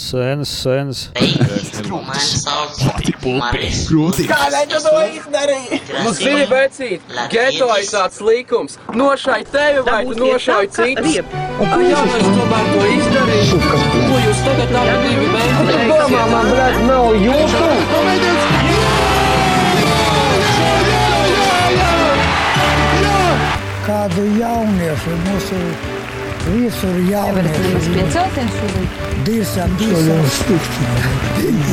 Sēnes, sēnes. Kādēļ tu to izdarīji? Nu, zini, vecīt, geto ir tāds likums. Nošai tevi vai tu nošai citus. Ai, jā, es tomēr to izdarīju. Ko jūs tagad abi divi mēģināt? Domā, man, blēd, nav jūtu. Kādu jauniešu mūsu visur jaunieši. Piecelties šodien. Dīsam.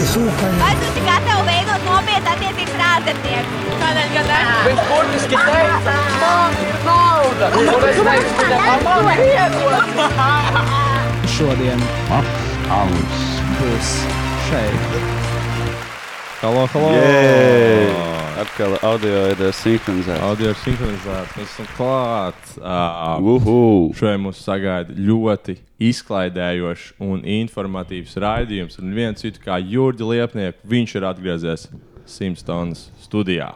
Sūkaļ. Vai tu esi gatavs veidot nopietnu attiecības ar ārzemnieku? Kādēļ gan ne? Viņš burtiski teica, man ir nauda. Un es teicu, man ir iedod. Šodien Alus būs šeit. Halo, halo! Jē! Atkal audio ir eh, sinhronizēts. Audio ir sinhronizēts. Mēs esam klāt. Uh, Uhu! Šodien mūs sagaida ļoti izklaidējošs un informatīvs raidījums. Un viens citu kā Jurģa Liepnieku, viņš ir atgriezies Simpsons studijā.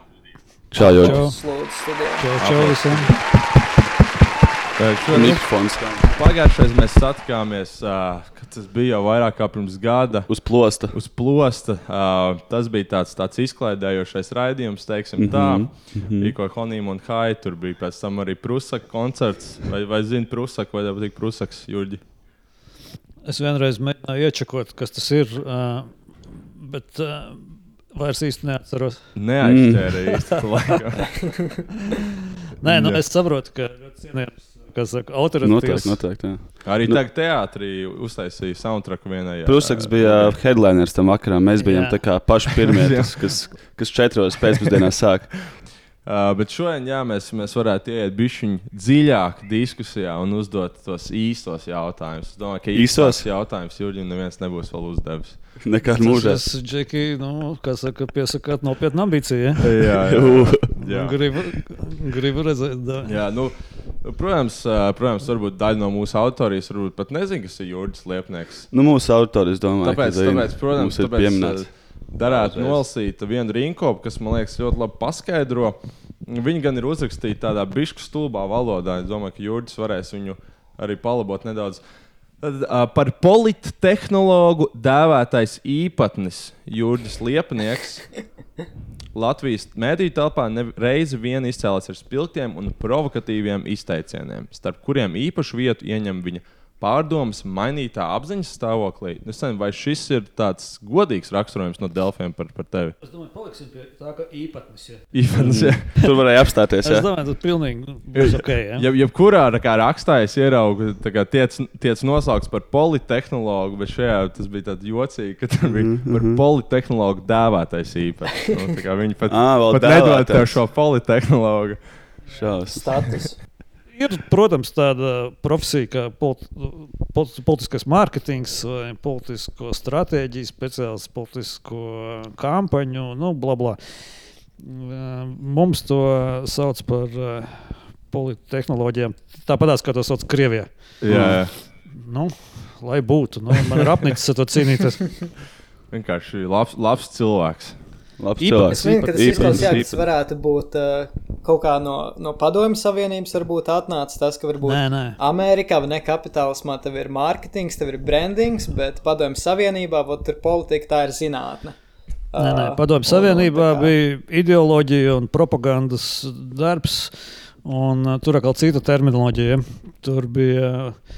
Čau, Slūdzu, studijā. Čau, čau visiem. Mikrofons. Pagājušajā mēs satikāmies, uh, kad tas bija jau vairāk kā pirms gada. Uz plosta. Uz plosta. Uh, tas bija tāds, tāds izklaidējošais raidījums, teiksim, tā. Mm -hmm. Iko Honīm un Hai. Tur bija pēc tam arī Prusaka koncerts. Vai, vai zini Prusaku, vai tev patīk Prusaks, Jurģi? Es vienreiz mēģināju iečakot, kas tas ir, uh, bet uh, vairs īsti neatceros. Neaizķēra īsti. laikam. Nē, nu, Jā. es saprotu, ka ļoti cienījams, kas saka, Noteikti, autoritātes. noteikti. jā. Arī Nu- tagad teātrī uztaisīja soundtracku vienai. Prusaks bija headliners tam vakaram. Mēs bijām Jā. tā kā paši pirmie, kas, kas, kas četros pēcpusdienā sāk. Uh, bet šodien jā, mēs, mēs varētu iet bišķiņ dziļāk diskusijā un uzdot tos īstos jautājumus. Es domāju, ka īstos jautājumus Jurģim neviens nebūs vēl uzdevis. Nekādā mūžā. Tas ir Džeki, nu, kā saka, piesakāt nopietnu ambīciju. Ja? Jā, jā. Gribu, gribu redzēt, da. jā nu, protams, ā, protams, varbūt daļa no mūsu autorijas varbūt pat nezina, kas ir Jurģis Liepnieks. Nu, mūsu autors, Tāpēc, ka tāpēc protams, mums ir tāpēc, pieminēts. darētu nolasīt vienu rinkopu, kas man liekas ļoti labi paskaidro. Viņi gan ir uzrakstīti tādā bišku stulbā valodā. Es domāju, ka Jurģis varēs viņu arī palabot nedaudz. Uh, par polittehnologu dēvētais īpatnis Jurģis Liepnieks. Latvijas mēdīņu telpā reizi vien izcēlās ar spilgtiem un provokatīviem izteicieniem, starp kuriem īpašu vietu ieņem viņa pārdomas mainītā apziņas stāvoklī. Es nezinu, vai šis ir tāds godīgs raksturojums no Delfiem par, par tevi. Es domāju, paliksim pie tā, ka īpatnis. Ja. Īpatnis, ja. Tur varēja apstāties. Es Jā. domāju, tas pilnīgi nu, būs ok. Ja? Ja, jebkurā tā kā rakstā es ieraugu, ka tiec, tiec nosaukts par politehnologu, bet šajā tas bija tāds jocīgi, ka tur bija Mhm, par politehnologu dēvētais īpašs. Nu, tā kā viņi pat, vēl pat nedod tev šo politehnologu. Šaus. Status. Ir, protams, tāda profesija kā politi politi politiskais mārketings, politisko stratēģiju, speciāls politisko kampaņu, nu, bla, bla. Mums to sauc par eh, politehnoloģijām. Tāpat kā to sauc Krievijā. Jā, jā. Nu, lai būtu, nu, man ir apnicis ar to cīnīties. vienkārši labs, labs cilvēks. Labs cilvēks. Es zinu, ka tas izklausās, varētu būt uh, kaut kā no, no padomju savienības, varbūt atnācis tas, ka varbūt Nē, nē. Amerikā vai ne kapitālismā tev ir mārketings, tev ir brandings, bet padomju savienībā vot, tur politika tā ir zinātne. Nē, nē, Uh, Padomju Savienībā un bija ideoloģija un propagandas darbs, un uh, tur atkal cita terminoloģija. Tur bija mm,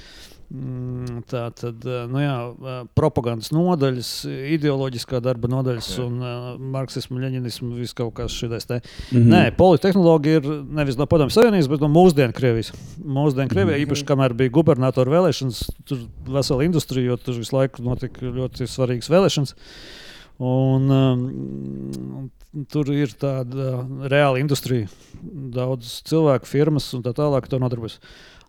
tā tad, uh, nu jā, uh, propagandas nodaļas, ideoloģiskā darba nodaļas Jā. un uh, marksismu, leņķismu, viss kaut kas šis. Mm. Nē, politehnoloģija ir nevis no Padomju Savienības, bet no mūsdienu Krievijas. Mūsdienu Krievijā, Mhm. īpaši kamēr bija gubernatora vēlēšanas, tur vesela industrija, jo tur visu laiku notika ļoti svarīgas vēlēšanas. Un, um, tur ir tāda reāla industrija. Daudz cilvēku, firmas un tā tālāk to nodarbojas.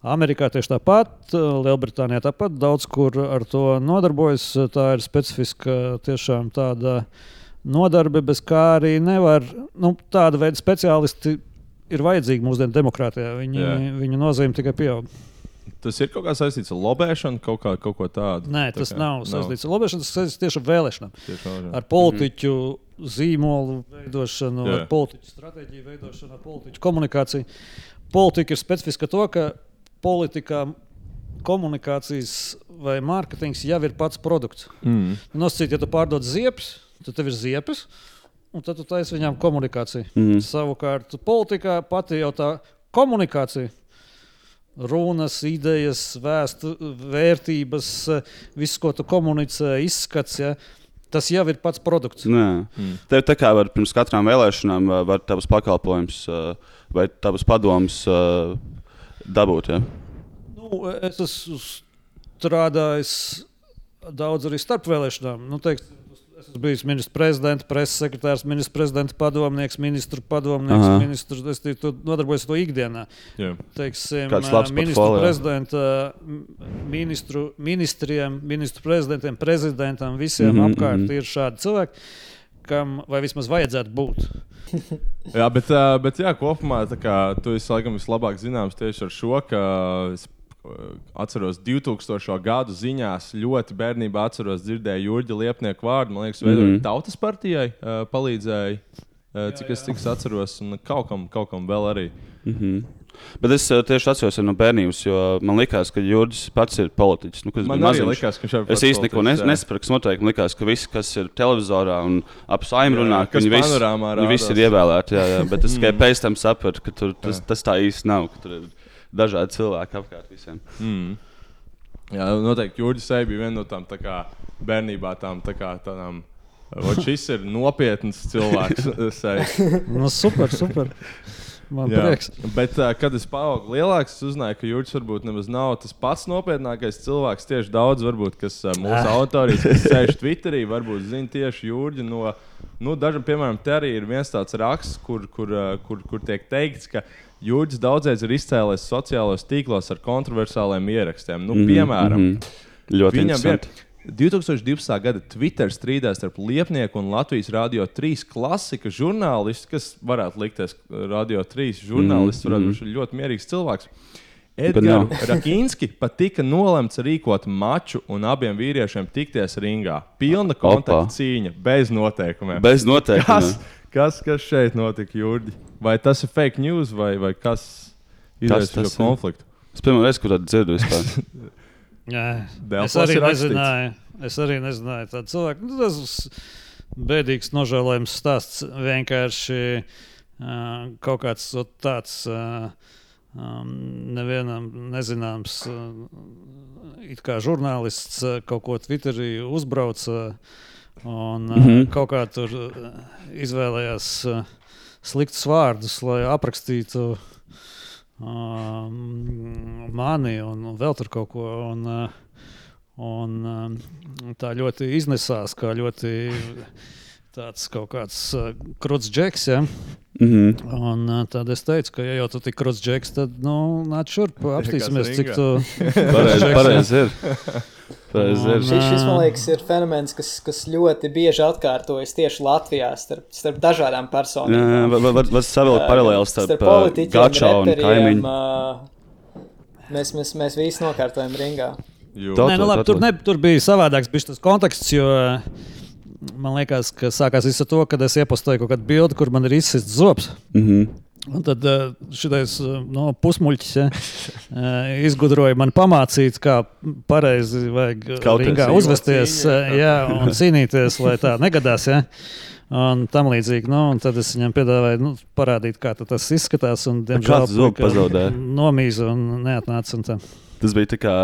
Amerikā tieši tāpat, Lielbritānijā tāpat daudz kur ar to nodarbojas. Tā ir specifiska tiešām tāda nodarbe, bez kā arī nevar. Nu, tāda veida speciālisti ir vajadzīgi mūsdienu demokrātijā. Viņi, Jā. viņu nozīme tikai pieaug. Tas ir kaut kā saistīts ar lobēšanu, kaut, kā, kaut ko tādu. Nē, Tā tas kā nav saistīts ar lobēšanu, tas saistīts tieši ar vēlēšanām. Tieši ar politiķu zīmolu veidošanu, Jā. ar politiķu stratēģiju veidošanu, ar politiķu komunikāciju. Politika ir specifiska to, ka politikā komunikācijas vai mārketings jau ir pats produkts. Mm. Nosacīt, ja tu pārdod ziepes, tad tev ir ziepes. Un tad tu taisi viņām komunikāciju. Mhm. Savukārt, politikā pati jau tā komunikācija, runas, idejas, vēstu, vērtības, viss, ko tu komunicē, izskats, ja, tas jau ir pats produkts. Nē. Mm. Tev tā kā var pirms katrām vēlēšanām var tavs pakalpojums vai tavs padoms dabūt. Ja? Nu, es esmu strādājis daudz arī starp vēlēšanām. Nu, teiks, es esmu bijis ministrs prezidents, preses sekretārs, ministrs prezidents, padomnieks, ministru padomnieks, Aha. ministrs. Es nodarbojos ar to ikdienā. Jā. Teiksim, ministru ministru, ministriem, ministru prezidentiem, prezidentam, visiem mm -hmm, apkārt mhm. ir šādi cilvēki, kam vai vismaz vajadzētu būt. Jā, bet, bet jā, kopumā kā, tu esi laikam vislabāk zināms tieši ar šo, ka es ā, atceros 2000. gadu ziņās. Ļoti bērnībā atceros, dzirdēju Jurģa Liepnieku vārdu. Man liekas, veidojot mm. -hmm. tautas partijai ā, palīdzēja. ā, Cik es, cik es atceros, un kaut kam, kaut kam vēl arī. Mhm. Bet es ā, tieši atceros no bērnības, jo man liekas, ka Jurģis pats ir politiķis. Nu, es Man arī maziņš. likās, ka viņš ir Es pats īsti neko nes, politiķis, jā. nesaprotu, kas notiek. Man liekas, ka visi, kas ir televizorā un ap saimnu runā, ka viņi visi, viņi visi ir ievēlēti. Jā, jā. Bet es tikai Mm. pēc tam sapratu, ka tur, tas, tas tā īsti nav. Tur ir dažādi cilvēki apkārt visiem. Mm. Jā, noteikti Jurģis bija viena no tām tā kā, bērnībā tām tā kā, tādām. Vot šis ir nopietns cilvēks. Nu, super, super. Man Jā, prieks. Bet, uh, kad es paaugu lielāks, es uzzināju, ka Jurģis varbūt nemaz nav tas pats nopietnākais cilvēks. Tieši daudz, varbūt, kas uh, mūsu Ah. autorijas, kas sēž Twitterī, varbūt zina tieši Jurģi no. Nu, dažam, piemēram, te arī ir viens tāds raksts, kur, kur, uh, kur, kur tiek teikts, ka Jurģis daudzreiz ir izcēlies sociālajos tīklos ar kontroversāliem ierakstiem. Nu, Mhm, piemēram, mhm. Ļoti Viņam ir. 2012. gada Twitter strīdās starp Liepnieku un Latvijas Rādio 3 klasika žurnālistu, kas varētu likties, Radio 3 žurnālists Mhm, varētu mhm. būt ļoti mierīgs cilvēks. Edgars nav. Rakīnski pat tika nolemts rīkot maču un abiem vīriešiem tikties ringā. Pilna kontakta Opa. cīņa, bez noteikumiem. Bez noteikumiem. Kas, kas, kas šeit notika, Jurģi? Vai tas ir fake news vai, vai kas izraisa šo ir? konfliktu? Es pirmo reizi, tādu dzirdu vispār. Jā, es arī nezināju. Es arī nezināju tādu cilvēku. Nu, tas bēdīgs, nožēlojams stāsts. Vienkārši uh, kaut kāds tāds. Uh, Um, nevienam nezināms, uh, it kā žurnālists uh, kaut ko Twitterī uzbrauca un uh, mm. -hmm. kaut kā tur uh, izvēlējās uh, sliktus vārdus, lai aprakstītu um, mani un, vēl tur kaut ko. Un, uh, un, um, tā ļoti iznesās, kā ļoti tāds kaut kāds uh, krūts džeks. Ja? Mhm. Un, uh, tad es teicu, ka, ja jau tu tik krūts džeks, tad nu, nāc šurp, apstīsimies, cik tu Pareizi džeks, pareizi ir. Pareizi ir. Un, Šis, šis, man liekas, ir fenomens, kas, kas ļoti bieži atkārtojas tieši Latvijā starp, starp dažādām personām. jā, var, var, var savilkt paralēli starp uh, politiķiem, Gačā un kaimiņu. ā, Mēs, mēs, mēs visi nokārtojam ringā. Jū. Nē, nu, labi, tur, ne, tur bija savādāks bija tas konteksts. Jo, Man liekas, ka sākās viss ar to, kad es iepostoju kaut kādu bildi, kur man ir izsists zobs. Mhm. Un tad šis no, pusmuļķis ja, eh, izgudroja man pamācīt, kā pareizi vajag Cīņa, uzvesties cīņa. eh, jā, un cīnīties, lai tā negadās. Ja. Un tam līdzīgi, nu, un tad es viņam piedāvāju nu, parādīt, kā tas izskatās. Un, diemžēl, kāds puika pazaudēja? Nomīza un neatnāca. Un tā. Tas bija tā kā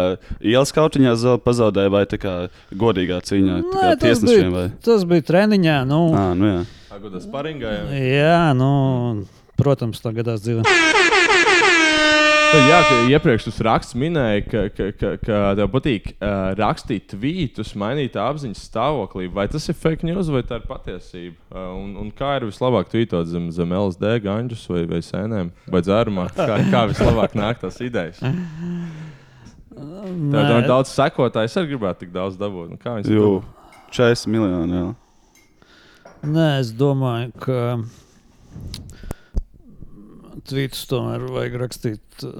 ielas kautiņā pazaudēja vai kā godīgā cīņā tā kā Nē, tas, tiesnešiem. bija, Vai? tas bija treniņā. Nu, Ā, nu jā. Agodas paringā. jā, nu, protams, tā gadās dzīvē. Nu, Jā, iepriekš raksts minēja, ka, ka, ka, ka tev patīk uh, rakstīt tvītus, mainīt apziņas stāvoklī. Vai tas ir fake news vai tā ir patiesība? Uh, un, un kā ir vislabāk tvītot zem, zem LSD, ganģus vai, vai sēnēm vai dzērumā? Kā, kā vislabāk nāk tās idejas? Tev Nē, ir daudz sekotāju, es arī gribētu tik daudz dabūt. Nu, kā viņas Jū, dabū? 40 miljoni. Jā. Nē, es domāju, ka tvītus tomēr vajag rakstīt uh,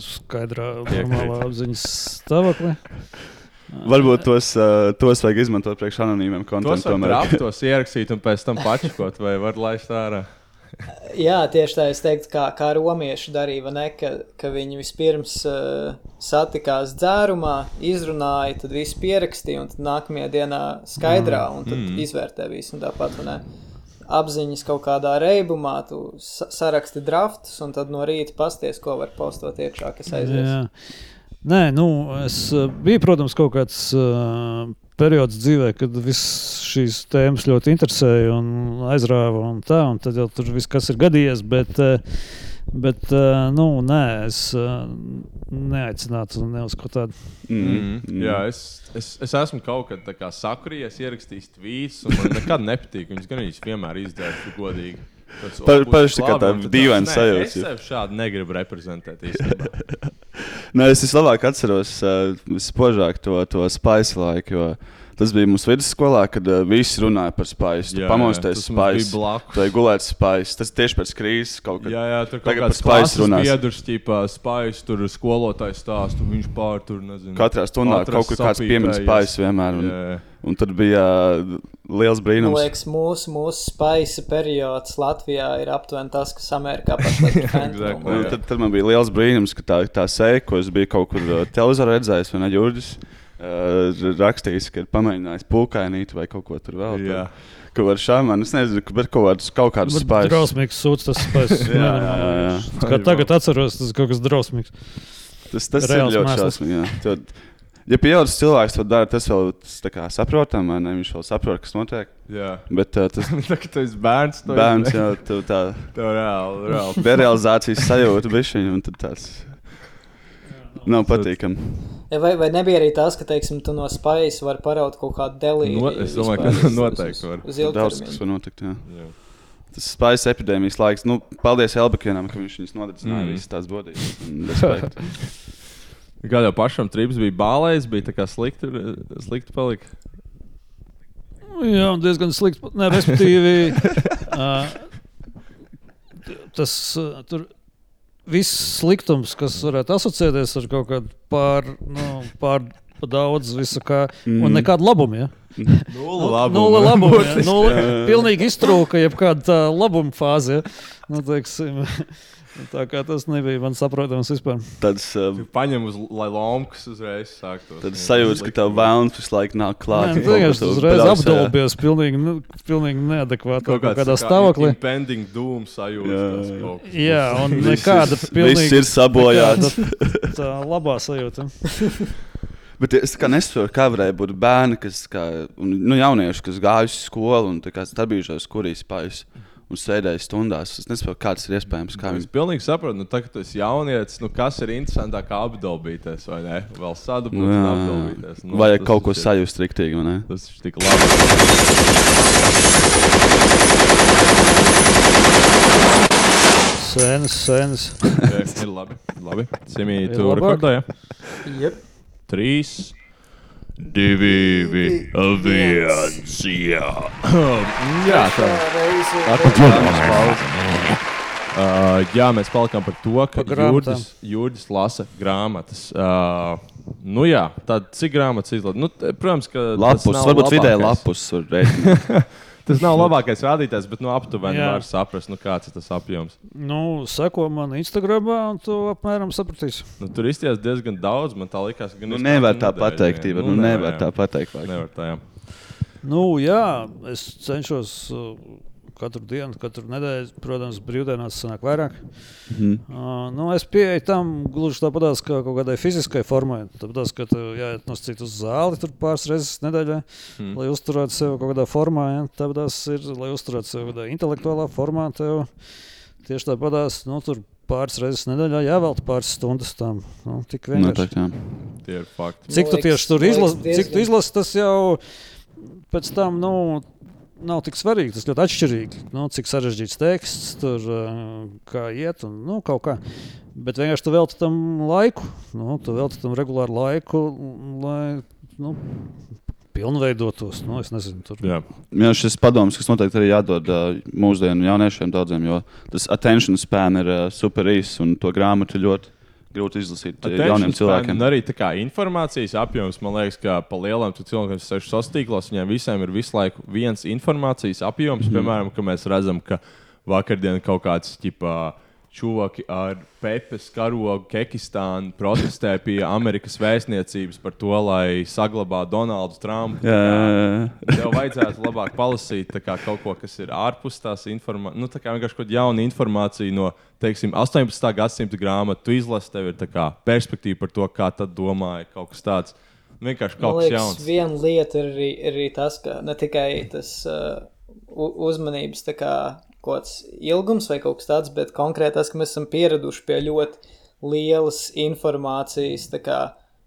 skaidrā, normālā apziņas stāvoklī. Varbūt tos, uh, tos vajag izmantot priekš anonīmiem Tos kontiem. var tomēr. graftos ierakstīt un pēc tam pačakot, vai var laist ārā. Jā, tieši tā es teiktu, kā, kā romieši darīja, vai ne, ka, ka viņi vispirms uh, satikās dzērumā, izrunāja, tad viss pierakstīja, un tad nākamajā dienā skaidrā, un tad mm. izvērtē visu, un tāpat, vai ne, apziņas kaut kādā reibumā, tu sa saraksti draftus, un tad no rīta pasties, ko var postot iekšā, kas aizies. Jā. Nē, nu, es uh, biju, protams, kaut kāds uh, periods dzīvē, kad visas šīs tēmas ļoti interesēja un aizrāva un tā, un tad jau tur viss, kas ir gadījies, bet, uh, bet uh, nu, nē, es uh, neaicinātu ne uz ko tādu. Mm. Mm. Jā, es, es, es esmu kaut kad tā kā sakurījies, ierakstījis tvītus, un man nekad nepatīk. Viņus gan viņš vienmēr izdzēra godīgi. Parasti tā kā dīvaina sajūta. Es sev šādi negribu reprezentēt. Nē, es vislabāk atceros uh, vispožāk to, to spice laiku. Jo tas bija mūsu vidusskolā, kad uh, visi runāja par spice. Tu pamosties spice. Tu ej gulēt spice. Tas tieši pēc krīzes kaut kad. Jā, jā, tur kaut kāds spice runās. Biedrs, ķipā, spice, tur skolotājs stāstu, viņš pār tur, nezinu. Katrā stundā kaut kur kāds piemins spice vienmēr. Un, jā. Un tad bija uh, liels brīnums. Man liekas, mūsu, mūsu spaisa periods Latvijā ir aptuveni tas, kas Amerikā pašlaik ir. exactly, tad, tad man bija liels brīnums, ka tā, tā sēja, ko es biju kaut kur uh, televizorā redzējis, vai ne Jurģis, uh, rakstījis, ka ir pamēģinājis pulkainīt vai kaut ko tur vēl. Jā. Ka var šādi, es nezinu, bet kaut kādus, kaut kādus spēkus. Drausmīgs sūds tas spēks. jā, jā, jā. Kā tagad atceros, tas ir kaut kas drausmīgs. Tas, tas Reāls ir ļoti šausmīgi ja pieaugušs cilvēks to dara, tas vēl tas saprotam, vai ne? Viņš vēl saprot, kas notiek. Jā. Bet uh, tas ir tas ir bērns. Bērns jau tu, tā tā reāli, reāli. derealizācijas sajūta bišķiņa, un tad tas nav patīkami. Vai, vai nebija arī tas, ka, teiksim, tu no spējas vari paraut kaut kādu delīdu? No, es domāju, ka noteikti var. Uz Daudz, kas var notikt, jā. jā. Tas spējas epidēmijas laiks. Nu, paldies Elbekienam, ka viņš viņus nodedzināja mm. visas tās bodības. Kā jau pašam trips bija bālējis, bija tā kā slikti, slikti palika. Jā, diezgan slikti. Nē, respektīvi, uh, tas uh, tur viss sliktums, kas varētu asociēties ar kaut kādu pār, nu, pār daudz, visu kā, mm. un nekādu labumu. Ja? Nulle labumu. Nulle labumu ja? Nulle, pilnīgi iztrūka jebkāda labuma fāze. Ja? Nu, teiksim, Tā kā tas nebija man saprotams vispār. Tad uh, paņem uz lomkas uzreiz sāktos. Tad sajūta, ka tev vēlams visu laiku nāk klāt. Nē, tas uzreiz apdolbies pilnīgi, nu, pilnīgi neadekvāti kaut, kaut kādā stāvoklī. Impending doom sajūta. Jā, un nekāda pilnīgi. Viss ir sabojāts. Tā, tā labā sajūta. Bet es nesaprotu, kā varēja būt bērni, kas, kā, nu, jaunieši, kas gājuši skolu un stabījušies, kurīs spējas un sēdēju stundās. Es nesaprotu, kā tas ir iespējams. Kā es pilnīgi saprotu, nu, tā, ka tu esi jaunietis, nu, kas ir interesantāk apdalbīties, vai ne? Vēl sadabūt, nu, apdalbīties. Nu, Vajag kaut ko sajust riktīgi, vai ne? Tas ir tik labi. Sēnes, sēnes. Jā, ir labi. labi. Simī, tu rekordēji? Yep. Trīs. Divi, viens, jā. jā, tā ir. Uh, jā, mēs palikām par to, ka Jurģis, Jurģis lasa grāmatas. Uh, nu jā, tad cik grāmatas izlasa? Nu, protams, ka. Lapus, varbūt vidēji lapus. Tas nav labākais rādītājs, bet nu, aptuveni var saprast, nu, kāds ir tas apjoms. Nu, seko man Instagram, un tu apmēram sapratīsi. Nu, tur izties diezgan daudz. Man tā likās, ka nu, nevar tā pateikt. Nu, nu, nevar, nevar tā pateikt. Nevar tā, jā. Nu, jā, es cenšos. Katru dienu, katru nedēļu, protams, brīvdienās sanāk vairāk. Mm. Uh, nu, es pieeju tam gluži tāpat kā kaut kādai fiziskai formai. Tāpat, ka tev jāiet no citu uz zāli pāris reizes nedēļā, mm. lai uzturētu sevi kaut kādā formā. Ja? Tāpat ir, lai uzturētu sevi kādā intelektuālā formā. Tev tieši tāpat nu, tur pāris reizes nedēļā jāvelta pāris stundas tam. Nu, tik vienkārši. Tie ir fakti. Cik tu tieši tur izlasi, cik tu izlasi, tas jau pēc tam. Nu, nav tik svarīgi. Tas ļoti atšķirīgi. Nu, cik sarežģīts teksts, tur kā iet un nu, kaut kā. Bet vienkārši tu veltīji tam laiku, nu, tu veltīji tam regulāru laiku, lai nu, pilnveidotos. Nu, es nezinu, tur. Jā. Jā, šis padoms, kas noteikti arī jādod uh, mūsdienu jauniešiem daudziem, jo tas attention span ir uh, super īss un to grāmatu ļoti grūti izlasīt Attention jauniem cilvēkiem. Arī kā, informācijas apjoms, man liekas, ka pa lieliem cilvēkiem, kas sociālos tīklos, viņiem visiem ir visu laiku viens informācijas apjoms. Mm. Piemēram, ka mēs redzam, ka vakardien kaut kāds ķipā. Čuvaki ar pepes karogu Kekistānu protestē pie Amerikas vēstniecības par to, lai saglabātu Donaldu Trumpu. Jā, jā, jā. Tev vajadzētu labāk palasīt kā, kaut ko, kas ir ārpus tās informācijas. Nu, tā kā vienkārši kaut kāda jauna informācija no teiksim, 18. gadsimta grāmatas. Tu izlasi, tev ir kā, perspektīva par to, kā tad domāja kaut kas tāds. Vienkārši kaut Man kas liekas, jauns. Viena lieta ir arī, ir arī tas, ka ne tikai tas uh, uzmanības tā kā, kaut kāds ilgums vai kaut kas tāds, bet konkrēti tas, ka mēs esam pieraduši pie ļoti lielas informācijas tā kā,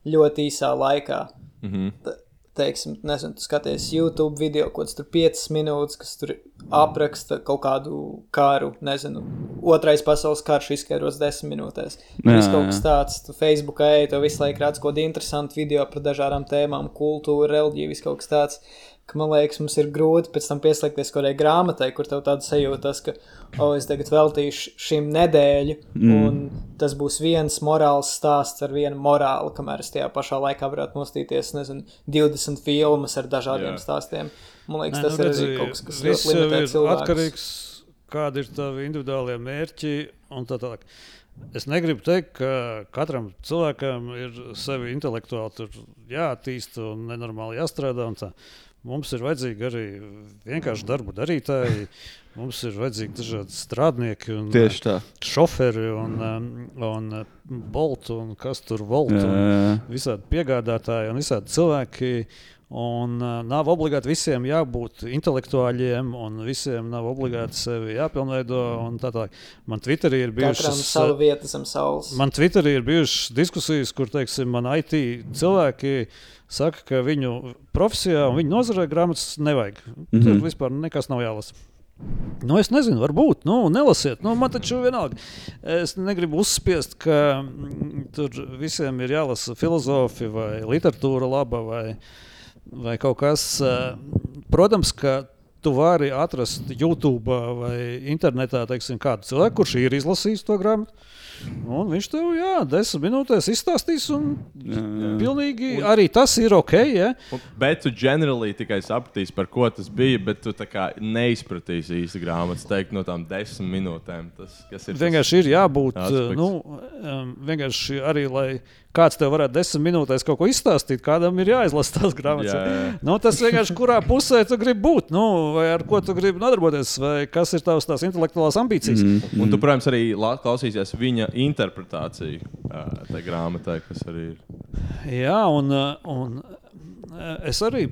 ļoti īsā laikā. Mm -hmm. Te- Teiksim, nezinu, tu skaties YouTube video, kaut kāds tur 5 minūtes, kas tur apraksta kaut kādu kāru, nezinu, otrais pasaules karš izskaidros 10 minūtēs. Viss kaut kas tāds, tu Facebookā ej, tu visu laiku redz kaut kādu interesantu video par dažādām tēmām, kultūru, reliģiju, viss kaut kas tāds. Ka, man liekas, mums ir grūti pēc tam pieslēgties kaut kādai grāmatai, kur tev tāda sajūta, tas, ka, oh, es tagad veltīšu šim nedēļu, mm. un tas būs viens morāls stāsts ar vienu morāli, kamēr es tajā pašā laikā varētu nostīties, nezinu, 20 filmas ar dažādiem Jā. Stāstiem. Man liekas, Nē, tas nu, ir redzi, arī kaut kas, kas ļoti limitē ir cilvēkus. atkarīgs kādi ir tavi individuālie mērķi un tā tālāk. Es negribu teikt, ka katram cilvēkam ir sevi intelektuāli tur jāattīst un nenormāli jāstrādā. un tā. Mums ir vajadzīgi arī vienkārši darbu darītāji. Mums ir vajadzīgi dažādi strādnieki, un Tieši tā. šoferi, un, um, un uh, bolti, un kas tur jā. Visādi piegādātāji un visādi cilvēki. Un uh, nav obligāti visiem jābūt intelektuāļiem, un visiem nav obligāti sevi jāpilnveido. un Tā tā. Man Twitterī ir bijušas, zem saules. man Twitterī ir bijušas diskusijas, kur teiksim, man IT cilvēki saka, ka viņu profesijā un viņu nozarē grāmatas nevajag. Mm -hmm. Tur vispār nekas nav jālasa. Nu, es nezinu, varbūt, nu, nelasiet. Nu, man taču vienalga. Es negribu uzspiest, ka mm, tur visiem ir jālasa filozofi vai literatūra laba vai, vai kaut kas. Protams, ka tu vari atrast YouTube vai internetā teiksim, kādu cilvēku, kurš ir izlasījis to grāmatu. Un viņš tev, jā, desmit minūtēs izstāstīs, un pilnīgi arī tas ir ok. Ja? Un- Bet tu ģenerāli tikai sapratīsi, par ko tas bija, bet tu neizpratīsi īsti grāmatas teikt no tām desmit minūtēm. Tas, ir tas- Vienkārši ir jābūt aspekts. nu, um, vienkārši arī, lai kāds tev varētu desmit minūtēs kaut ko izstāstīt, kādam ir jāizlasa tās grāmatas. Jā, jā. Nu, tas vienkārši kurā pusē tu gribi būt, nu, vai ar ko tu gribi nodarboties, vai kas ir tavs tās intelektuālās ambīcijas. Mm. Un tu, protams, arī la- klausīsies viņa interpretāciju ā, tai grāmatai, kas arī ir. Jā, un, uh, un uh, es arī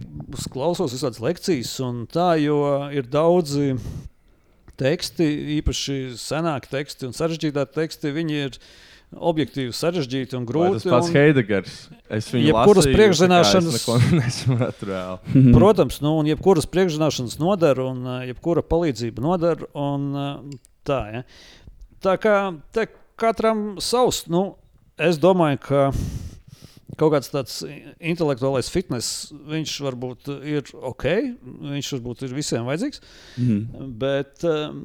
klausos visādas lekcijas, un tā, jo ir daudzi teksti, īpaši senāki teksti un sarežģītāki teksti. Viņi ir objektīvi sarežģīti un Vai grūti. tas pats un- Heidegers. Es viņu Jebkuras lasīju, priekšzināšanas- neko nesapratu reāli. Protams, nu, un jebkuras priekšzināšanas nodara, un uh, jebkura palīdzība nodara. Un, uh, tā, ja. tā kā te katram savs, nu, es domāju, ka kaut kāds tāds intelektuālais fitness, viņš varbūt ir ok, viņš varbūt ir visiem vajadzīgs. Mhm. Bet, um,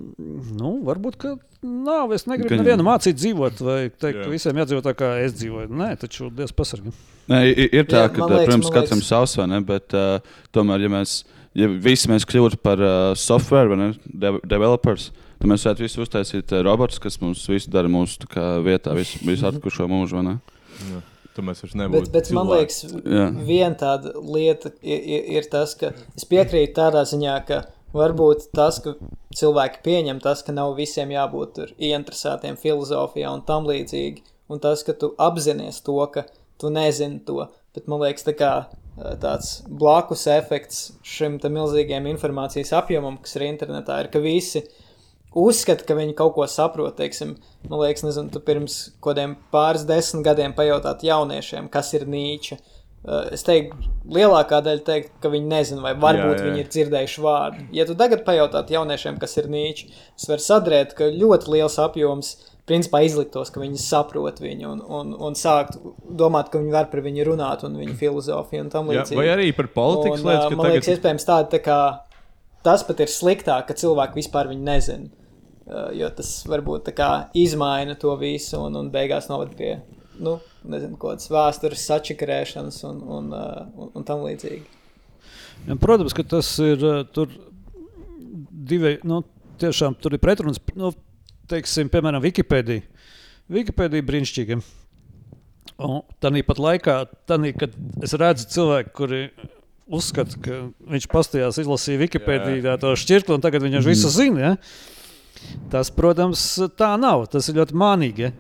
nu, varbūt, ka nav. Es negribu Gan nevienu mācīt dzīvot, vai teikt, ka visiem jādzīvot tā, kā es dzīvoju. Nē, taču Dievs pasargā. Nē, ir, ir tā, Jā, ka, man liekas, protams, katram liekas- savs, vai ne? Bet uh, tomēr, ja mēs ja visi mēs kļūtu par uh, software vai ne, de developers, tad mēs varētu visu uztaisīt uh, robotus, kas mums visu dara mūsu tā kā, vietā, visu, visu atlikušo mūžu. Vai ne? Jā. Tu mēs vairs Bet, nebūtu. bet man cilvēki. liekas, Jā. viena tāda lieta ir, ir, ir tas, ka es piekrītu tādā ziņā, ka varbūt tas, ka cilvēki pieņem tas, ka nav visiem jābūt tur ieinteresētiem filozofijā un tam līdzīgi, un tas, ka tu apzinājies to, ka tu nezini to. Bet man liekas, tā kā, tāds blakus efekts šim milzīgajam informācijas apjomam, kas ir internetā, ir, ka visi uzskata, ka viņi kaut ko saprot. Teiksim, man liekas, nezinu, tu pirms kaut kādiem pāris desmit gadiem pajautāt jauniešiem, kas ir Nīča. Uh, Es teiktu, lielākā daļa teikt, ka viņi nezina, vai varbūt Jā, jā. viņi ir dzirdējuši vārdu. Ja tu tagad pajautātu jauniešiem, kas ir Nīča, es varu sadrēt, ka ļoti liels apjoms principā izliktos, ka viņi saprot viņu un, un, un sākt domāt, ka viņi var par viņu runāt un viņu filozofiju un tam Jā, līdzīgi. vai arī par politikas ā, ka man liekas, tagad iespējams, tāda tā kā tas pat ir sliktāk, ka cilvēki vispār viņu nezina. Uh, jo tas varbūt tā kā izmaina to visu un, un beigās noved pie nu, nezinu, kaut kādas vēstures sačakarēšanas un, un, uh, un, un tam līdzīgi. Ja, protams, ka tas ir uh, tur divi. Nu, tiešām tur ir pretrunas. Nu, teiksim, piemēram, Wikipēdija. Wikipēdija brīnišķīga. Un tāpat laikā, tādī, kad es redzu cilvēku, kuri uzskata, ka viņš pastājās, izlasīja Wikipēdijā to šķirkli, un tagad viņš mm. visu zina. Ja? Tas, protams, tā nav. Tas ir ļoti mānīgi.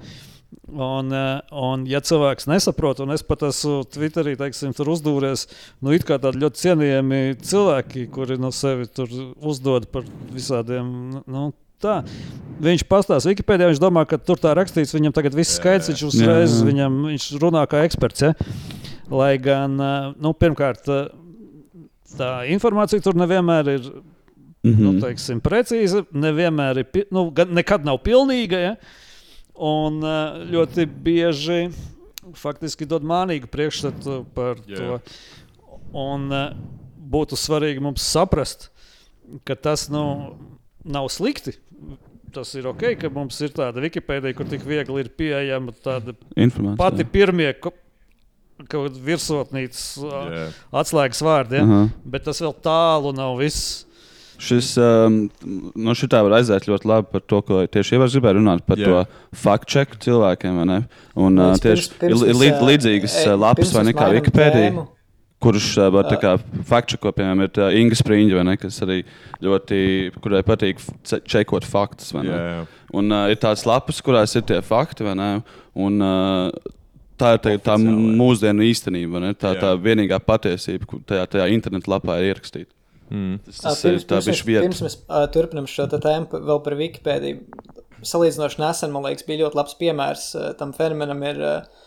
Un, eh, un, ja cilvēks nesaprot, un es pat esmu Twitterī teiksim, uzdūries, nu, it kā tādi ļoti cienījami cilvēki, kuri no sevi uzdod par visādiem. Nu, tā. Viņš pastāsta Wikipēdijā, viņš domā, ka tur tā rakstīts, viņam tagad viss skaidrs, viņš uzreiz viņam, viņš runā kā eksperts. Ja? Lai gan, eh, nu, pirmkārt, eh, tā informācija tur nevienmēr ir mm -hmm. nu, teiksim, precīza, nevienmēr ir, nu, nekad nav pilnīga. Ja? Un eh, ļoti bieži faktiski dod mānīgu priekšstatu par yeah. to. Un būtu svarīgi mums saprast, ka tas nu, nav slikti tas ir ok, ka mums ir tāda Wikipēdija, kur tik viegli ir pieejama tāda informācija. Pati pirmie virsotnīcas yeah. atslēgas vārdi, ja? uh -huh. bet tas vēl tālu nav viss. Šis um, no nu, šitā var aiziet ļoti labi par to, ko tieši Ievars gribēja runāt par yeah. to faktu-čeku cilvēkiem. Un, uh, tieši pirms, ir līdzīgas e, lapas vai nekā Wikipēdija. Kurš uh, fakčako, piemēram, ir Inga Spriņģa, ne, kas arī ļoti, kurai patīk čekot faktus. Jā, jā. Un uh, ir tādas lapas, kurās ir tie fakti, vai ne? Un, uh, tā ir tā, tā mūsdienu īstenība, ne? tā, jā. tā vienīgā patiesība, kur tajā, tajā internetu lapā ir ierakstīta. Mm. Tas, tas pirms, ir tā pirms, mēs, pirms mēs uh, turpinām šo tēmu vēl par Wikipēdiju. Salīdzinoši nesen, man liekas, bija ļoti labs piemērs uh, tam fenomenam. Ir, uh,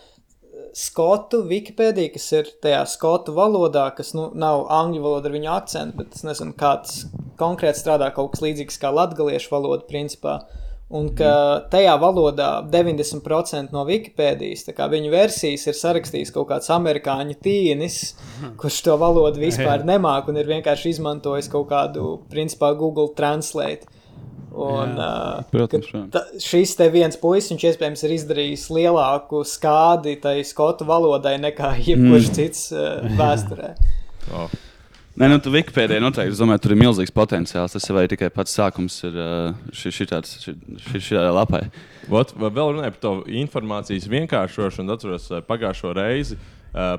skotu Wikipēdija, kas ir tajā skotu valodā, kas nu, nav angļu valoda ar viņu akcentu, bet es nezinu, kāds konkrēti strādā kaut kas līdzīgs kā latgaliešu valoda, principā. Un ka tajā valodā 90% no Wikipēdijas viņu versijas ir sarakstījis kaut kāds amerikāņu tīnis, kurš to valodu vispār nemāk un ir vienkārši izmantojis kaut kādu, principā, Google Translate. Un, jā, protams, ta, šis te viens puisis, viņš iespējams ir izdarījis lielāku skādi tai skotu valodai nekā jebkurš mm. cits uh, vēsturē. Oh. Nē, nu, tu Wikipēdijā noteikti, es domāju, tur ir milzīgs potenciāls. Tas vai tikai pats sākums ir šī, šī, tāds, šī, šī, šī lapai. Ot, vēl runāju par to informācijas vienkāršošanu. Atceros pagājušo reizi.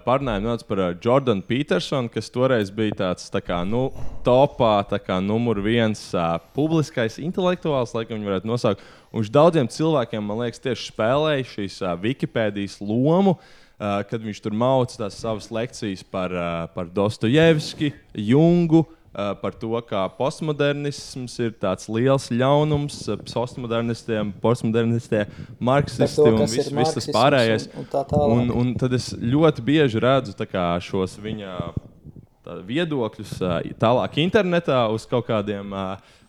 Pārnājām par Jordanu Petersonu, kas toreiz bija tāds tā kā, nu, topā, tā kā numur viens uh, publiskais intelektuāls, laikam viņi varētu nosaukt. Un viņš daudziem cilvēkiem, man liekas, tieši spēlēja šīs uh, Wikipēdijas lomu. Uh, kad viņš tur mācīja tās savas lekcijas par, uh, par Dostojevski, Jungu, uh, par to, kā postmodernisms ir tāds liels ļaunums postmodernistiem, postmodernistiem, marksistiem un viss vis tas pārējais. Un, un, un, un tad es ļoti bieži redzu šos viņa viedokļus tālāk internetā uz kaut kādiem.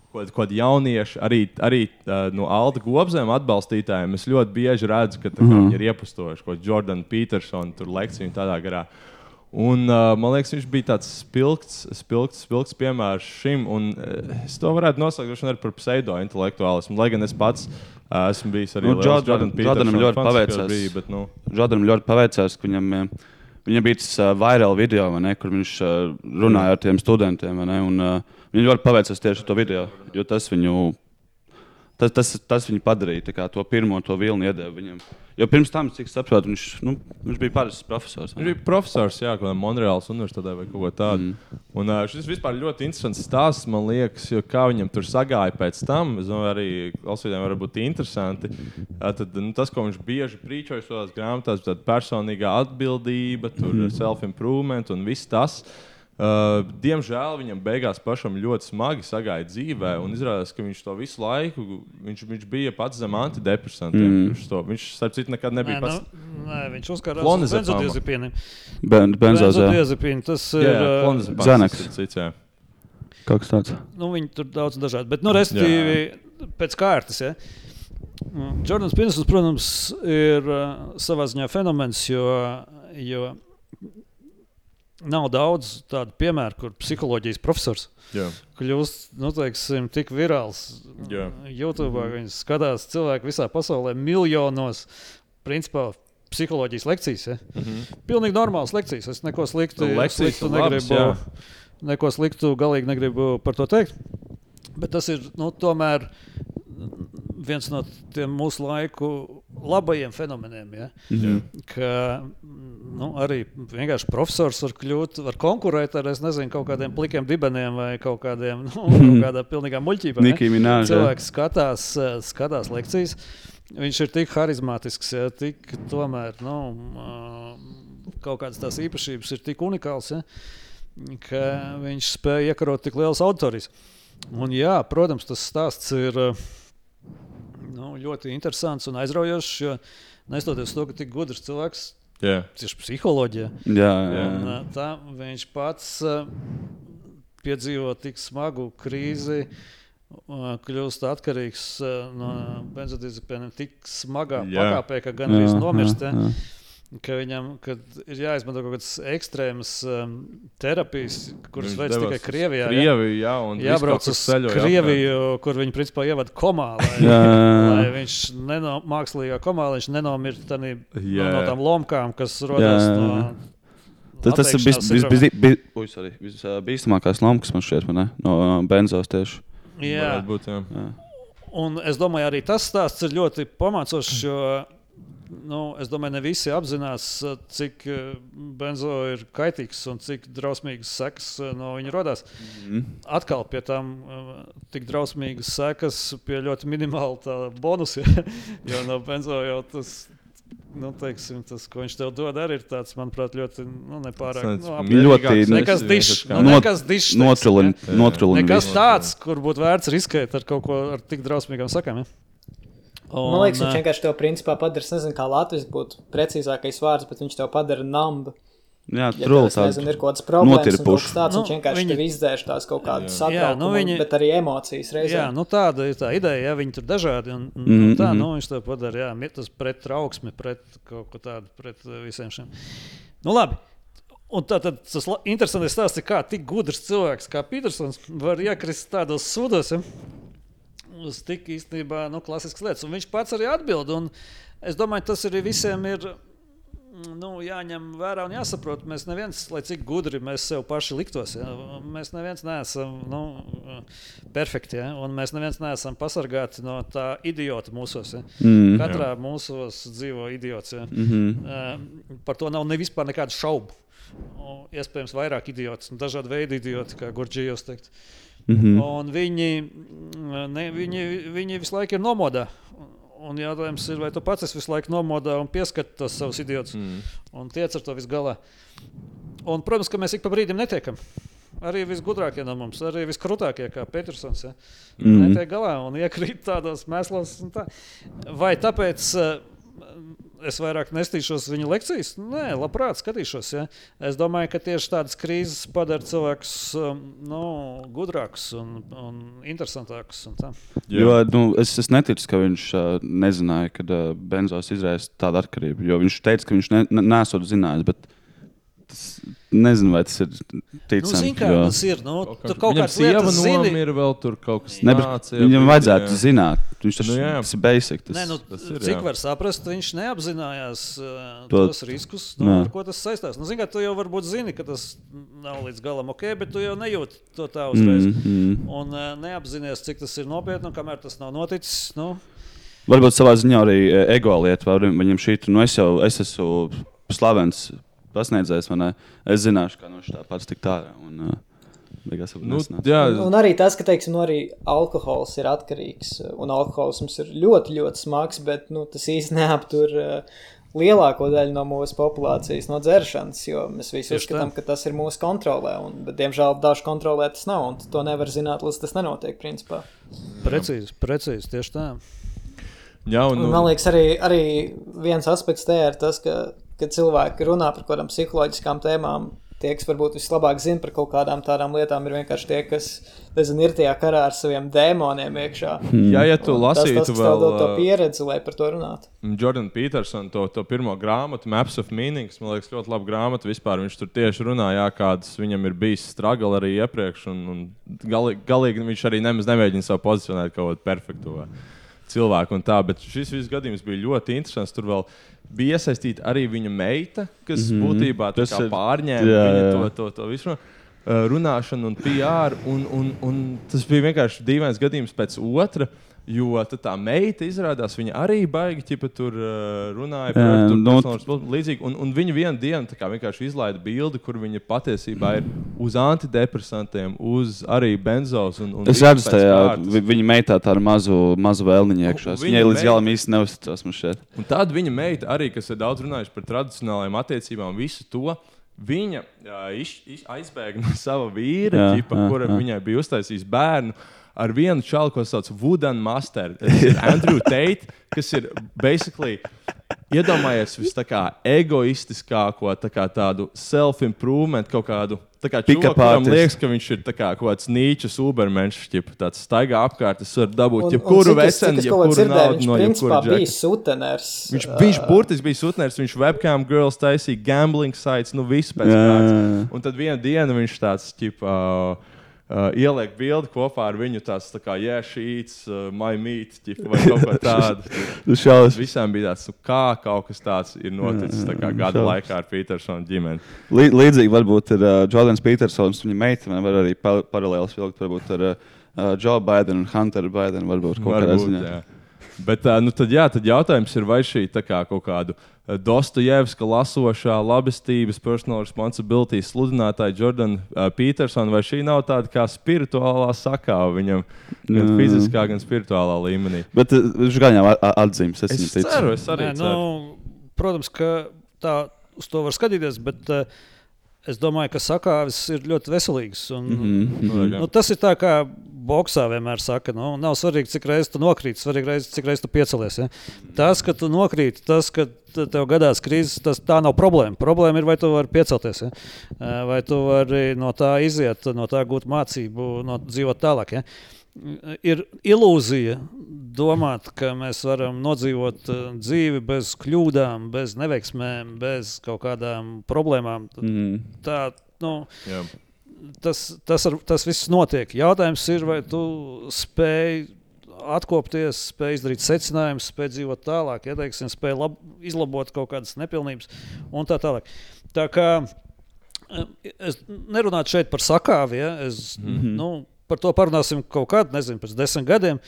Ko kādi jaunieši, arī, arī uh, no Alda Gobzēm atbalstītājiem, es ļoti bieži redzu, ka mm -hmm. viņi ir iepustojuši kaut ko Jordanu Petersonu, lekciju tādā garā. Un, uh, man liekas, viņš bija tāds spilgts, spilgts, spilgts piemērs šim. Un, uh, es to varētu nosaukt arī par pseido-intelektuālismu. Lai gan es pats uh, esmu bijis arī nu, Jordan, Jordanam ļoti paveicās. Bija, bet, nu. Jordanam ļoti paveicās, ka viņam, viņam bija tas uh, viral video, ne, kur viņš uh, runāja ar tiem studentiem. Ne, un, uh, viņam ļoti paveicās tieši to video, jo tas viņu tas, tas, tas viņu padarīja kā, to pirmo to vilni iedēvu viņam. Jo pirms tam, cik saprotu, viņš, nu, viņš bija parasts profesors. Viņš bija profesors, jā, kaut kādā Monreālas universitātē vai kaut ko tādu. Mm. Un šis vispār ļoti interesants stāsts, man liekas, jo kā viņam tur sagāja pēc tam, es domāju, arī klausītājiem var būt interesanti. Tad, nu, tas, ko viņš bieži prīčoja savās grāmatās, tad personīgā atbildība, mm. self-improvement un viss tas. Uh, Uh, diemžēl viņam beigās pašam ļoti smagi sagāja dzīvē, un izrādās, ka viņš to visu laiku viņš, viņš bija pats zem antidepresantiem. Mm. Viņš, to, viņš starp citu, nekad nebija nē, pats. Nu, nē, viņš uzkarās uz benzodiazepīniem. Ben, benzodiazepīni, tas ir uh, jā. Kaut kas tāds. Nu, viņi tur daudz dažādi, bet, nu, respektīvi, pēc kārtas, ja. Jordans Pinsons, protams, ir uh, savā ziņā fenomens, jo, jo Nav daudz tādu piemēru, kur psiholoģijas profesors yeah. kļūst nu, teiksim, tik virāls. Yeah. YouTube mm -hmm. viņas skatās cilvēki visā pasaulē miljonos. Principā psiholoģijas lekcijas. Ja? Mm -hmm. Pilnīgi normālas lekcijas. Es neko sliktu, nu, sliktu negribu. Labs, neko sliktu galīgi negribu par to teikt. Bet tas ir nu, tomēr viens no tiem mūsu laiku labajiem fenomeniem. Ja? Mhm. Ka nu, arī vienkārši profesors var kļūt, var konkurēt ar nezinu, kaut kādiem plikiem dibeniem vai kaut kādiem nu, kaut kādā pilnīgā muļķībā. Ja. Cilvēks skatās, skatās lekcijas. Viņš ir tik harizmātisks, ja, tik tomēr nu, kaut kādas tās īpašības ir tik unikāls, ja, ka viņš spēja iekarot tik liels autoris. Un, jā, protams, tas stāsts ir ā, nu, ļoti interesants un aizraujošs. Jo nestoties to, ka tik gudrs cilvēks, Jā. tieši psiholoģijā, Jā, jā. un, tā, viņš pats piedzīvo tik smagu krīzi. Kļūst atkarīgs no benzodiazepīniem tik smagā Jā. pakāpē, ka gan arī Jā, nomirst. jā, ja. Ka viņam kad ir jāizmanto kaut kādas ekstrēmas um, terapijas, kuras veids tikai Krievijā. ja. Krieviju, jā, un Jābrauc uz ceļoja Krieviju, kur viņi principā ievada komā. Lai, Jā, jā, jā. lai viņš neno, mākslīgā komā lai viņš nenomirtu no, no tām lomkām, kas rodas no. jā. Tas, tas ir sorry, visbīstamākais lomas, man šķiet, vai ne? no uh, benzos tieši. Jā, Varētu būt, jā. Jā. un es domāju, arī tas stāsts ir ļoti pamācošs. Jo, nu, es domāju, ne visi apzinās, uh, cik uh, benzo ir kaitīgs un cik drausmīgas sekas uh, no viņa radās. Mhm. Atkal pie uh, tik drausmīgas sekas, pie ļoti minimāla bonusa. jo no benzo jau tas. Nu, teiksim, tas, ko viņš tev dod, arī ir tāds, manuprāt, ļoti nu, nepārāk. Nu, ap- Ļoti nekas dišs. Nu, nekas dišs. notrulina. Nekas tāds, kur būtu vērts riskēt ar kaut ko ar tik drausmīgām sakām. Ja? Man liekas, viņš ā, vienkārši to principā padara. Es nezinu, kā Latvijas būtu precīzākais vārds, bet viņš to padara nambu. Jā, Ja tev, nezinu, ir kaut kādas problēmas, un kaut notirpuši. kas tāds, Nu, viņš vienkārši viņi- izdzēš tās kaut kādas Jā, satraukumu, nu viņi- bet arī emocijas reizē. Jā, nu tāda ir tā ideja, ja viņi tur dažādi. Un, un, Mhm, un tā, mhm. nu, viņš to padara, jā, mi- tas pret trauksmi, pret kaut ko tādu, pret uh, visiem šiem. Nu, labi. Un tā tad tas interesantais stāsts ir, kā tik gudrs cilvēks kā Petersons var iekrist tādos sūdos. Ja? Uz tik īstenībā nu, klasiskas lietas. Un viņš pats arī atbild. Un es domāju, tas arī visiem ir mm, nu, jāņem vērā un jāsaprot. Mēs neviens, lai cik gudri mēs sev paši liktos, ja? mēs neviens neesam nu, perfekti. Ja? Un mēs neviens neesam pasargāti no tā idiota mūsos. Ja? Mm. Katrā mūsos dzīvo idiots. Ja? Mhm. Uh, par to nav ne vispār nekādu šaubu. Iespējams, vairāk idiots, un dažādi veidi idioti, kā Gurģijos teikt. Mhm. Un viņi, mm, ne, viņi, viņi visu laiku ir nomodā. Un jautājums ir, vai tu pats esi visu laiku nomodā un pieskati tos savus idiotus Mm. un tiec ar to visu galā. Un, protams, ka mēs ik pa brīdim netiekam. Arī visgudrākie no mums, arī viskrūtākie, kā Petersons. Ja? Mhm. Netiek galā un iekrīt tādos mēslos. Tā. Vai tāpēc uh, es vairāk nestīšos viņa lekcijas? Nē, labprāt skatīšos. Ja? Es domāju, ka tieši tādas krīzes padara cilvēkus um, nu, gudrākus un, un interesantākus. Un tā. Jo nu, es, es neticu, ka viņš uh, nezināja, ka uh, benzos izraisa tādu atkarību. Viņš teica, ka viņš ne, ne, nesot zinājis. Bet tas, nezinu, vai tas ir Nu, ticami. zini, kā jo- tas ir. Nu, Kaut tu kā- kaut lietas sieva zini. nomira, vēl tur kaut kas Ne, bet nācija. Viņam bija, vajadzētu jā. zināt. Viņš tas, Nu, nu, jā. tas ir basic. Tas, Nē, nu, tas ir, cik jā. var saprast, viņš neapzinājās uh, To- tos riskus, nu, ar ko tas saistās. Nu, zini, kā, tu jau varbūt zini, ka tas nav līdz galam ok, bet tu jau nejūti to tā uzreiz. Mm, mm. Un uh, neapzināties, cik tas ir nopietni, un kamēr tas nav noticis. Nu, Varbūt savā ziņā arī e, ego lieta. Viņam šī nu, es jau es esmu slavens pasniedzējs, ne? Es zināšu, kā no tā pats tik tā. Un, uh, beigās Nu, jā, Un, arī tas, ka teiksim, nu, arī alkohols ir atkarīgs, un alkoholisms ir ļoti, ļoti smags, bet nu, tas īstenībā neaptur uh, lielāko daļu no mūsu populācijas no dzeršanas, jo mēs visi Tieši uzskatām, ka tas ir mūsu kontrolē, un, bet diemžēl dažu kontrolē tas nav, un to nevar zināt, līdz tas nenotiek, principā. precīzi, precīzi, tieši tā. jā, un, Un, nu, man liekas, arī, arī viens aspekts te ir tas, ka, kad cilvēki runā par kaut kādām psiholoģiskām tēmām, tie, kas varbūt vislabāk zina par kaut kādām tādām lietām, ir vienkārši tie, kas nezinu, ir tajā karā ar saviem dēmoniem iekšā. jā, ja tu tas, lasītu tas, tev vēl dod to ā, pieredzi, lai par to runātu. Jordan Petersona to, to pirmo grāmatu, Maps of Meanings, man liekas, ļoti laba grāmata. Vispār viņš tur tieši runāja, kādas viņam ir bijis struggle arī iepriekš. Un, un galīgi, galīgi viņš arī nemaz nemēģina sev pozicionēt kaut kādu perfektu cilvēku. un Tā, bet šis viss gadījums bija ļoti interesants. Tur vēl bija iesaistīta arī viņa meita, kas mm. -hmm. būtībā Tas pārņēma jā, jā. to, to, to visu. runāšanu un PR. Un, un, un tas bija vienkārši dīvains gadījums pēc otra. Jo tā meita izrādās, viņa arī baigi ķipa, tur uh, runāja par to. Nu, līdzīgu. Un, un viņa vienu dienu vienkārši izlaida bildi, kur viņa patiesībā ir uz antidepresantiem, uz arī benzos. Un, un es redzu, tajā viņa meitā tā ar mazu, mazu vēlniņu iekšā. Viņai līdz galam īsti neuzticās man šeit. Un tad viņa meita arī, kas ir daudz runājusi par tradicionālajām attiecībām, visu to. Viņa uh, iz, iz, aizbēga no sava vīra, jā, ķipa, jā, kuram jā. viņai bija uztaisījis bērnu ar vienu čalu, ko sauc Wooden Master. Tas ir Andrew Tate, kas ir basically. Iedomājies vis tā kā egoistiskāko, tā kā tādu self-improvement, kaut kādu tā kā liekas, ka viņš ir kā, kaut kāds nīčs, ubermenšs, tāds staigā apkārt, es varu dabūt jebkuru vecenu, jebkuru naudu no jebkura džeka. Bija suteners. Viņš, viņš burtiski bija suteners, viņš webcam girls taisīja gambling sites, nu viss pēc kārtas. Un tad vienā dienā viņš tāds, ķipa, uh, Uh, ieliek bildi kopā ar viņu tāds tā kā jēšīts, uh, my meat, ķip, vai kaut ko tādu. Visām bija tāds, nu, kā kaut kas tāds ir noticis tā kā gada laikā ar Petersona ģimeni. Lī, līdzīgi varbūt ir uh, Jordans Petersons, viņa meitene var arī pa paralēlis vilkt varbūt ar uh, Joe Biden un Hunteru Bidenu varbūt kaut kādā ziņā. Jā. Bet nu, tad, jā, tad jautājums ir, vai šī kā, kaut kāda Dostojevska lasošā labestības, personal responsibility sludinātāja Jordana Petersona, vai šī nav tāda kā spirituālā sakāva viņam, gan mm. fiziskā, gan spirituālā līmenī. Bet viņš gan jau atzīmes, es, es ceru, es arī Nē, ceru. Nu, protams, ka tā uz to var skatīties, bet uh, Es domāju, ka sakāvis ir ļoti veselīgs. Un, mm -hmm. nu, tas ir tā kā boxā vienmēr saka, nu, nav svarīgi, cik reizes tu nokrīti, svarīgi, reiz, cik reizes tu piecelies. Ja? Tas, ka tu nokrīti, tas, ka tev gadās krīzes, tas tā nav problēma. Problēma ir, vai tu vari piecelties, ja? vai tu vari no tā iziet, no tā gūt mācību, no dzīvot tālāk. Ja? Ir ilūzija domāt, ka mēs varam nodzīvot uh, dzīvi bez kļūdām, bez neveiksmēm, bez kaut kādām problēmām. Mm. Tā, nu, Jā. tas, tas, ar, tas viss notiek. Jautājums ir, vai tu spēj atkopties, spēj izdarīt secinājumus, spēj dzīvot tālāk, ja teiksim, spēj lab, izlabot kaut kādas nepilnības un tā tālāk. Tā kā es nerunātu šeit par sakāvi, ja, es, mm -hmm. nu, par to parunāsim kaut kad, nezinu, pēc desmit gadiem.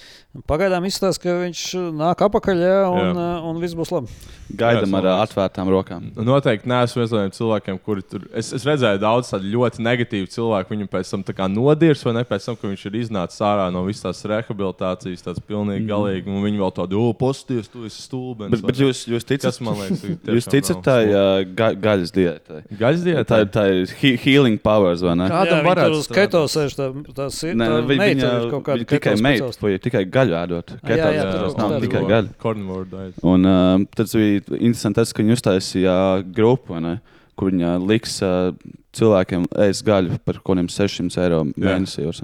Pagaidām izstāsta, ka viņš nāk apakaļ jā, un, jā. Uh, un viss būs labi. Gaidām ar uh, atvērtām rokām. Nu, noteikti neesmu viens no tiem cilvēkiem, kuri tur. Es, es redzēju daudz tādu ļoti negatīvu cilvēku. Viņu pēc tam nodirs, vai ne pēc tam, ka viņš ir iznācis ārā no visas tās rehabilitācijas, tāds pilnīgi mm. galīgi. Un viņi vēl tādu pozitīvu, tu esi stulbens. Bet, bet jūs, jūs ticat, kas man liekas, jūs ticat tai uh, ga, gaļas diētai? Gaļas diētai? Tā, tā ir he healing powers, vai ne? Kādam varētu būt? Ketos sēž tā, tās ir. Nē, vi, viņa, viņa tikai meita, vai tikai gaļu ēdot. Jā, jā, jā, tas nav tikai gaļa. Un uh, tas bija interesanti, tas, ka viņi uztaisīja grupu, ne, kur viņa liks uh, cilvēkiem ēst gaļu par kaut kādiem 600 eiro mēnesī vai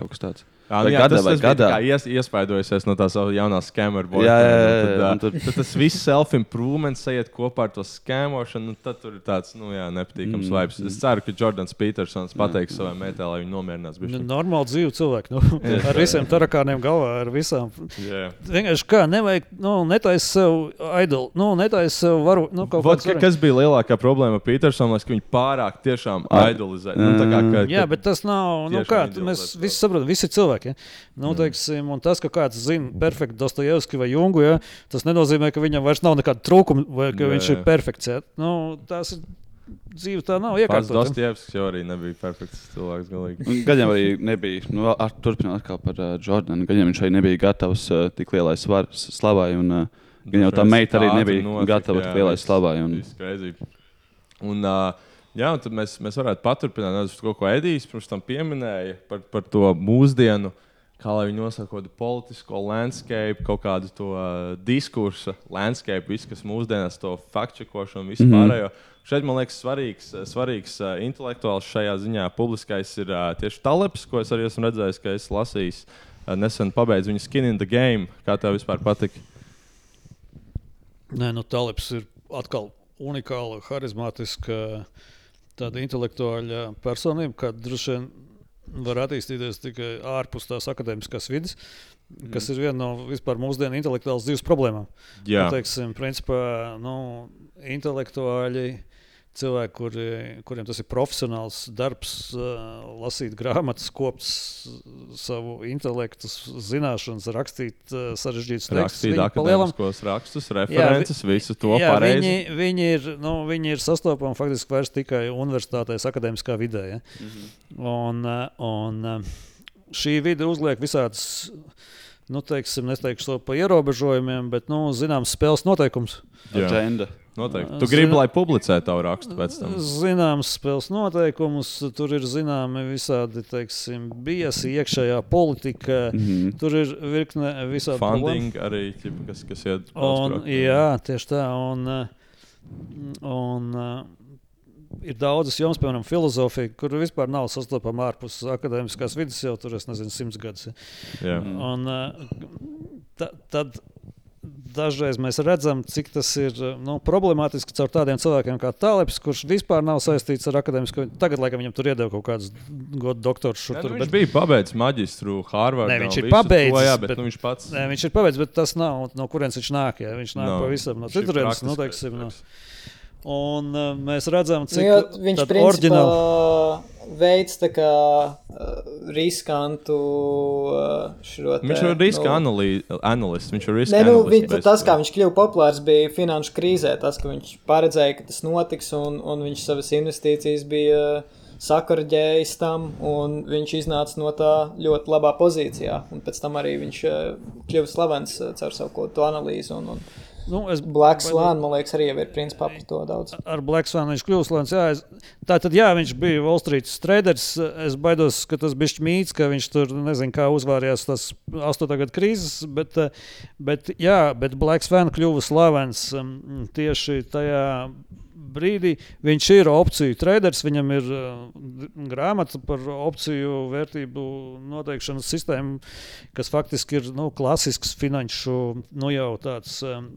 kaut kas tāds. Jā, vai jā, gadā, tas, tas gadā. Ies, iespaidojusies no tās jaunās skameru bojas. Jā, jā, jā, jā. Tad, tad, tad tas viss self-improvement sajiet kopā ar to skamošanu, un tad tur ir tāds, nu jā, nepatīkams mm. vibes. Es ceru, ka Jordans Petersons pateiks mm. savai meitai, lai viņi nomierinās. Nu, normāli dzīvi cilvēki, nu, yeah, ar visiem tarakāniem galvā, ar visām. Yeah. Vienkārši kā, nevajag, nu, netaisa sev idolu, nu, netaisa sev varu, nu, kaut Vot, ka, kas bija lielākā problēma ar Petersonu, ka viņi pārāk tiešām idolizē. Nu, kā, ka, jā, bet tas nav, nu kā, mēs visi saprotam, visi cilvēki cilvēki. Ja? Nu, teiksim, tas, ka kāds zina perfektu Dostojevski vai Jungu, ja? tas nenozīmē, ka viņam vairs nav nekāda trūkuma vai ka jā, viņš jā. ir perfekts. Ja? Nu, tas ir dzīve tā nav iekārtota. Tas Dostojevskis jau arī nebija perfekts cilvēks. Gan jau arī nebija, nu, ar, turpinot atkal par uh, Jordanu, gan jau viņš arī nebija gatavs uh, tik lielai svar, slavai. Un, uh, Gan jau tā meita arī nebija notika, gatava tik lielai slavai. Un... Un, uh, Jā, un tad mēs, mēs varētu paturpināt nedaudz to, ko Edijs pirms tam pieminēja par, par to mūsdienu, kā lai viņi nosaka kaut kādu politisko landscape, kaut kādu to uh, diskursa landscape, visu, kas mūsdienās to fakčekošanu un visu mm -hmm. Šeit man liekas, svarīgs, svarīgs uh, intelektuāls šajā ziņā publiskais ir uh, tieši Talebs, ko es arī esmu redzējis, ka es lasīju. Uh, nesen pabeidzu viņa skin in the game. Kā tev vispār patika? Nē, nu, Talebs ir atkal unikāla, harizmātiska. Uh, tāda intelektuāla personība, kāda droši vien var attīstīties tikai ārpus tās akadēmiskās vidas, mm. kas ir viena no vispār mūsdienu intelektuālas dzīves problēmām. Jā, nu, teiksim, principā, nu, intelektuāļi cilvēki, kuri, kuriem tas ir profesionāls darbs, lasīt grāmatas, kopt savu intelektu, zināšanas, rakstīt sarežģītus tekstus. Rakstīt akadēmiskos rakstus, references, jā, visu to jā, pareizi. Viņi, viņi, ir, nu, viņi ir sastopami faktiski vairs tikai universitātēs, akadēmiskā vidē. Ja? -hmm. un, un šī vide uzliek visādas nu, teiksim, neteikšu to par ierobežojumiem, bet, nu, zināms, spēles noteikums. Agenda. Noteikti. Tu gribi, Zin... lai publicē tavu rakstu pēc tam? Zināms, spēles noteikumus, tur ir zināmi visādi, teiksim, biesi, iekšējā politika, mm -hmm. tur ir virkne visādi. Funding problēma. arī, ķipa, kas, kas iet. Un, jā, tieši tā. Un, un, ir daudzas jomas, piemēram, filozofija, kur vispār nav sastopama ārpus akadēmiskās vidas jau tur, es nezinu, simts gadus. Ja. Un, ta, tad dažreiz mēs redzam, cik tas ir nu, problemātiski caur tādiem cilvēkiem kā Tāleps, kurš vispār nav saistīts ar akadēmisko. Tagad, laikam, viņam tur iedeva kaut kāds godu doktors. Ja, tur, nu, viņš bet... bija pabeidzis maģistru Harvardā. Nē, viņš ir pabeidzis. To, jā, bet, bet, nu, viņš pats. Nē, viņš ir pabeidzis, bet tas nav no kurienes viņš nāk. Jā. Viņš nāk no, pavisam no citurienes. Nu, teiksim, no, Un uh, mēs redzam, cik nu, viņš principā oriģināli... veids tā kā uh, riskantu uh, šo te. Viņš ir riska nu, analīsts. Viņš ir riska ne, nu, viņš, tas, kā viņš kļuva populārs, bija finanšu krīzē. Tas, ka viņš paredzēja, ka tas notiks, un, un viņš savas investīcijas bija sakarģējis tam, un viņš iznāca no tā ļoti labā pozīcijā. Un pēc tam arī viņš kļuva slavens caur savu to analīzi. Un, un, Nu, es, Black Swan, man liekas, arī ir principā par to daudz. Ar Black Swan viņš kļūst slēns. Jā, es, tā tad, jā, viņš bija Wall Street traders. Es baidos, ka tas bija mīts, ka viņš tur nezinu, kā uzvārījās tas 8. gada krīzes. Bet, bet, jā, bet Black Swan kļuva slavens um, tieši tajā brīdī viņš ir opciju traders, viņam ir uh, grāmata par opciju vērtību noteikšanas sistēmu, kas faktiski ir nu, klasisks finanšu nu, tāds um,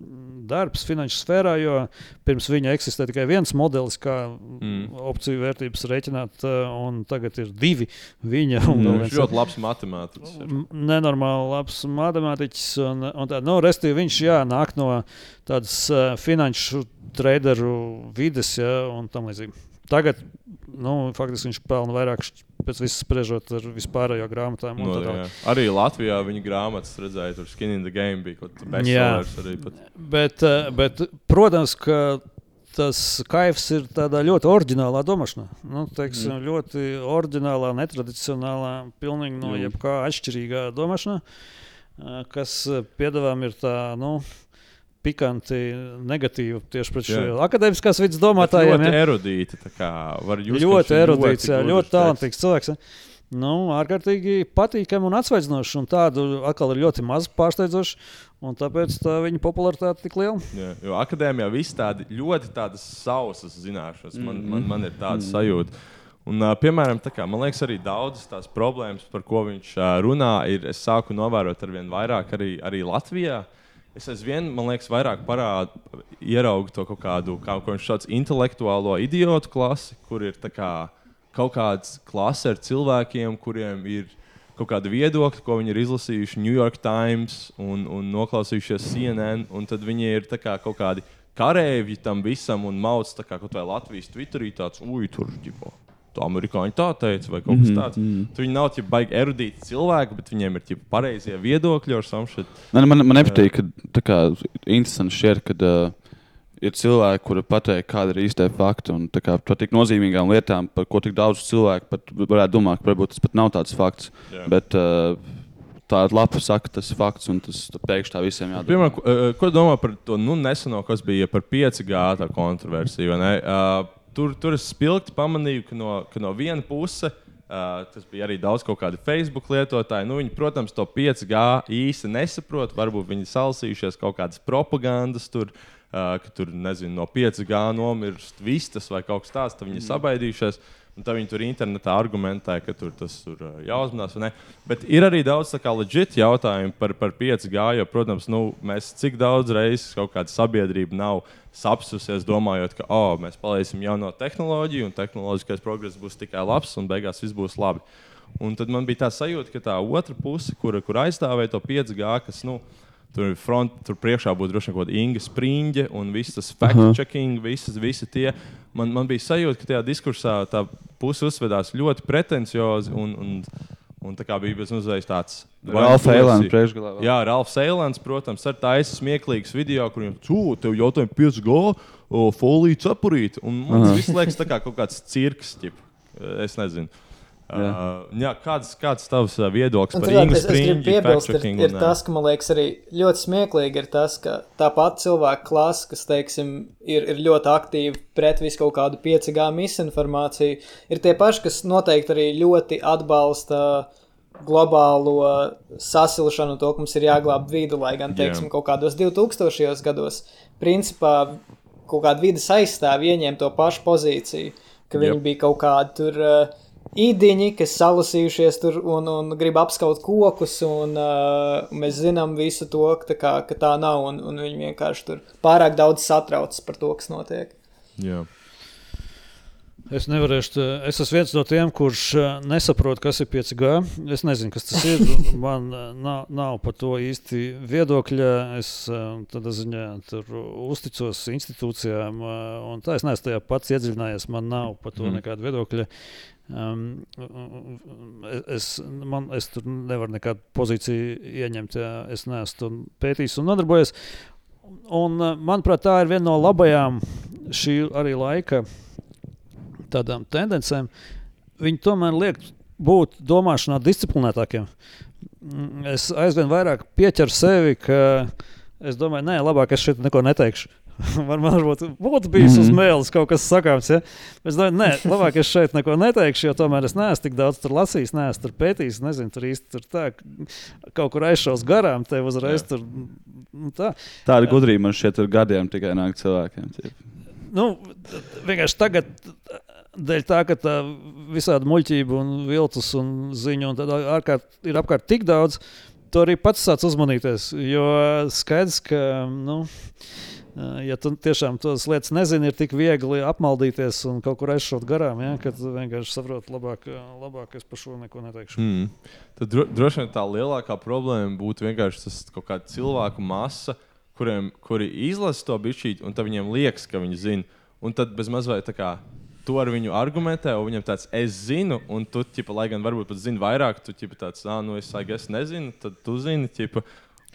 darbs finanšu sfērā, jo pirms viņa eksistē tikai viens modelis, kā mm. opciju vērtības rēķināt, uh, un tagad ir divi viņa. Mm, viņš ir ļoti labs matemātiķis. Nenormāli labs matemātiķis, un, un tā, nu, restīvi viņš jā, nāk no tādas uh, finanšu traderu vides ja, un tam līdzīgi. Tagad nu, faktiski viņš pelna vairāk pēc visas spriežot ar vispārējo grāmatām. No, jā. Arī Latvijā viņa grāmatas redzēja, tur Skin in the Game bija kaut kāds bestsellers arī. Pat. Bet, eh, bet, protams, ka tas kaifs ir tādā ļoti oriģinālā domāšanā. Nu, teiksim, mm. Ļoti oriģinālā, netradicionālā, pilnīgi no jebkā atšķirīgā domāšanā, eh, kas piedāvājam ir tā. Nu, pikanti, negatīvi tieši pret šo akadēmiskās vidas domātājiem. Ļoti erudīti. Just, ļoti erudīts, ļoti, ļoti talantīgs cilvēks. Nu, ārkārtīgi patīkami un atsvaidzinoši. Un tādu atkal ir ļoti maz pārsteidzoši. Un tāpēc tā viņa popularitāte tik liela. Jā, jo akadēmijā viss tādi ļoti tādas sausas zināšanas. Man, mm man, man ir tāda mm sajūta. Un, piemēram, kā, man liekas, arī daudzas tās problēmas, par ko viņš runā, ir. Es sāku novērot ar vien vairāk arī, arī Latvijā. Uh, Es aizvien, man liekas, vairāk parādu, ieraugu to kaut kādu, kā viņš sauc, intelektuālo idiotu klasi, kur ir kā, kaut kāds klase ar cilvēkiem, kuriem ir kaut kāda viedokļa, ko viņi ir izlasījuši New York Times un, un noklausījušies CNN, un tad viņi ir kā kaut kādi kareivji tam visam un mauc kā kaut vai Latvijas Twitterī tāds, ui, tur ģipo amerikāņi tā teica, vai kaut kas mhm, tāds. Mm -hmm. Tur viņi nav jau baigi erudīti cilvēki, bet viņiem ir pareizie viedokļi ar samšanu. Man, man, man nepatīk, ka kā, interesanti šķiet, ka uh, ir cilvēki, kuri pateiks, kāda ir īstais fakts. Un kā, par tik nozīmīgām lietām, par ko tik daudz cilvēku pat varētu domāt, ka varbūt tas pat nav tāds fakts. Jā. Bet, uh, Tā ir lapa, saka, tas ir fakts, un tas pēkšņi tā visiem jādara. Pirmā, ko, ko domā par to nu, neseno, kas bija par 5G kontroversiju? Uh, tur, tur es spilgti pamanīju, ka no, ka no vienas puses. Uh, tas bija arī daudz kaut kādi Facebook lietotāji. Nu, viņi, protams, to 5G īsti nesaprot. Varbūt viņi salasījušies kaut kādas propagandas, tur, uh, ka tur nezinu, no 5G nomirst vistas vai kaut kas tāds. Tad viņi mm. sabaidījušies. Un tad viņi tur internetā argumentē, ka tur tas ir jāuzmanās. Bet ir arī daudz leģit jautājumu par, par 5G. Jo, protams, nu, mēs cik daudz reizes kaut kāda sabiedrība nav sapsusies, domājot, ka oh, mēs palaisim jauno tehnoloģiju, un tehnoloģiskais progress būs tikai labs, un beigās viss būs labi. Un tad man bija tā sajūta, ka tā otra puse, kur, kur aizstāvēja to 5G, kas nu, Tur, front, tur priekšā būtu droši vien kaut kāda Inga Springļa un viss tas fact-checking, visas, visi tie. Man, man bija sajūta, ka tajā diskursā tā puse uzvedās ļoti pretenciozi un, un, un tā kā bija bezmazliet tāds. Ralfs Eilants priekšgalā. Jā, Ralfs Eilants, protams, ar taisa smieklīgs video, kur viņam tu, tev jautājumu 5G, foliju cepurīt. Un man tas viss liekas tā kā kaut kāds cirks, ķip. es nezinu. Jā. Uh, jā, kāds, kāds tavs viedoklis par Ingu es, es gribu piebilst, ir, ir tas, ka man liekas arī ļoti smieklīgi ir tas, ka tā pati cilvēka klase, kas, teiksim, ir, ir ļoti aktīvi pret visu kaut kādu 5G misinformāciju, ir tie paši, kas noteikti arī ļoti atbalsta globālo sasilšanu, to, ka mums ir jāglāb vidi, lai gan, teiksim, Jā. kaut kādos 2000. gados, principā, kaut kāda vidas aizstāvja ieņem to pašu pozīciju, ka viņi yep. bija kaut kādi tur uh, īdiņi, kas salasījušies tur un, un grib apskaut kokus, un uh, mēs zinām visu to, ka kā, ka tā nav, un, un viņi vienkārši tur pārāk daudz satraucas par to, kas notiek. Jā. Es nevarēšu, es esmu viens no tiem, kurš nesaprot, kas ir 5G. Es nezinu, kas tas ir. Man nav, nav par to īsti viedokļa. Es tādā ziņā uzticos institūcijām, un tā es neesmu tajā pats iedziļinājies. Man nav par to mm. nekāda viedokļa. Um, es, man, es tur nevaru nekādu pozīciju ieņemt, ja es neesmu to pētījis un nodarbojies. Un, manuprāt, tā ir viena no labajām šī arī laika tādām tendencēm. Viņi tomēr liek būt domāšanā disciplinētākiem. Es aizvien vairāk pieķeru sevi, ka es domāju, nē, labāk es šeit neko neteikšu. Varbūt būtu bijis mm -hmm. uz mhm. mēles kaut kas sakāms. Ja? Es domāju, nē, labāk es šeit neko neteikšu, jo tomēr es neesmu tik daudz tur lasījis, neesmu tur pētījis. Nezinu, tur īsti tur tā, kaut kur aizšaus garām, te uzreiz tur. Nu, tā. Tāda gudrība man šeit ar gadiem tikai nāk cilvēkiem. Tie. Nu, vienkārši tagad. Dēļ tā, ka tā visādi muļķība un viltus un ziņu un ārkārt, ir apkārt tik daudz, to arī pats sāc uzmanīties. Jo skaidrs, ka. Nu, ja tu tiešām tos lietas nezini, ir tik viegli apmaldīties un kaut kur aizšaut garām, ja, ka tu vienkārši saproti, labāk, labāk es par šo neko neteikšu. Mm. Tad dro, droši vien tā lielākā problēma būtu vienkārši tas kaut kāda cilvēku masa, kuriem, kuri izlasa to bišķīt, un tad viņiem liekas, ka viņi zina. Un tad bez mazliet tā kā tu ar viņu argumentē, un viņam tāds - es zinu, un tu, ķipa, lai gan varbūt pat zini vairāk, tu ķipa, tāds - ah, nu es, es nezinu, tad tu zini. Ķipa,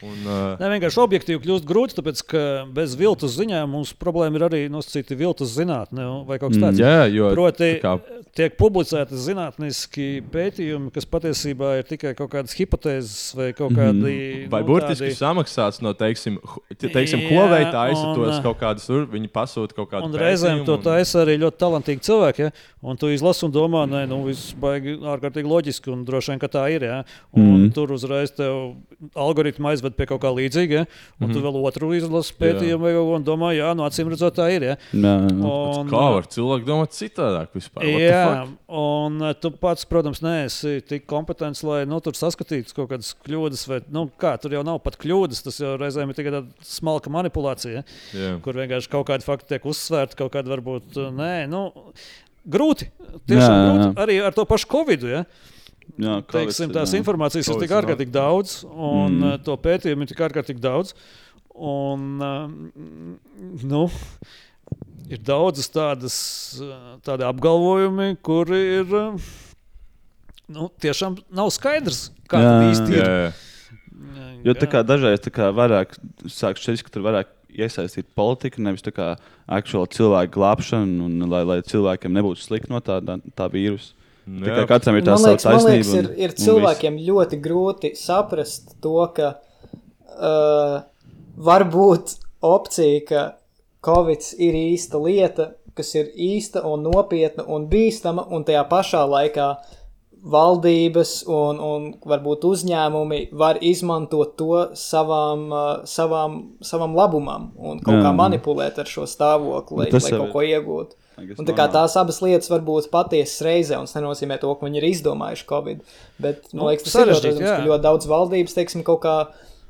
Un, uh... Ne, vienkārši objektīvi kļūst grūti, tāpēc ka bez viltus ziņām mums problēma ir arī nosacīta viltus zinātnē vai kaut kas tāds. Jā, jo Proti, kā... tiek publicēti zinātniski pētījumi, kas patiesībā ir tikai kaut kādas hipotēzes vai kaut kādi. Mm. Vai nu, burtiski tādi... samaksāts no, teiksim, teiksim Huawei taisa tos kaut kādus, viņi pasūta kaut kādu. Un reizēm to taisa arī ļoti talantīgi cilvēki. Ja? Un tu izlasi un domā, nē, nu, viss baigi ārkārtīgi loģiski un droši vien, ka tā ir. Ja? Un mm. tur uzreiz tev algoritmi aizved aizved pie kaut kā līdzīga, ja? un mm -hmm. tu mhm. vēl otru izlasi pētījumu vai kaut ko domā, jā, no nu, acīm redzot, tā ir. Ja? Jā, jā. Un, kā var cilvēki domāt citādāk vispār? Jā, un tu pats, protams, neesi tik kompetents, lai nu, tur saskatītu kaut kādas kļūdas, vai nu, kā, tur jau nav pat kļūdas, tas jau reizēm ir tikai tāda smalka manipulācija, jā. kur vienkārši kaut kādi fakti tiek uzsvērti, kaut kādi varbūt nē. Nu, Grūti. Tiešām jā, jā, jā. grūti arī ar to pašu Covid. Ja? Jā, teiksim, tās jā. informācijas ir tik ārkārtīgi daudz, un mm. to pētījumu ir tik ārkārtīgi daudz. Un, nu, ir daudzas tādas tādi apgalvojumi, kuri ir nu, tiešām nav skaidrs, kā tas īsti ir. Jā, jā. Jo tā kā dažreiz tā kā vairāk sāk šķist, ka tur vairāk iesaistīt politiku, nevis tā kā cilvēku glābšanu, un lai, lai cilvēkiem nebūtu slikti no tā, tā vīrusa. Nu, Tikai katram ir tā sava taisnība. Man liekas, ir, ir cilvēkiem un ļoti grūti saprast to, ka uh, var būt opcija, ka Covid ir īsta lieta, kas ir īsta un nopietna un bīstama, un tajā pašā laikā valdības un, un varbūt uzņēmumi var izmantot to savām, savām, savām labumam un kaut Jā. kā manipulēt ar šo stāvokli, lai, lai kaut ko iegūtu. Un tā kā tās abas lietas var būt patiesas reizē, un tas nenozīmē to, ka viņi ir izdomājuši Covid. Bet, man nu, liekas, tas ir ļoti, ka ļoti daudz valdības, teiksim, kaut kā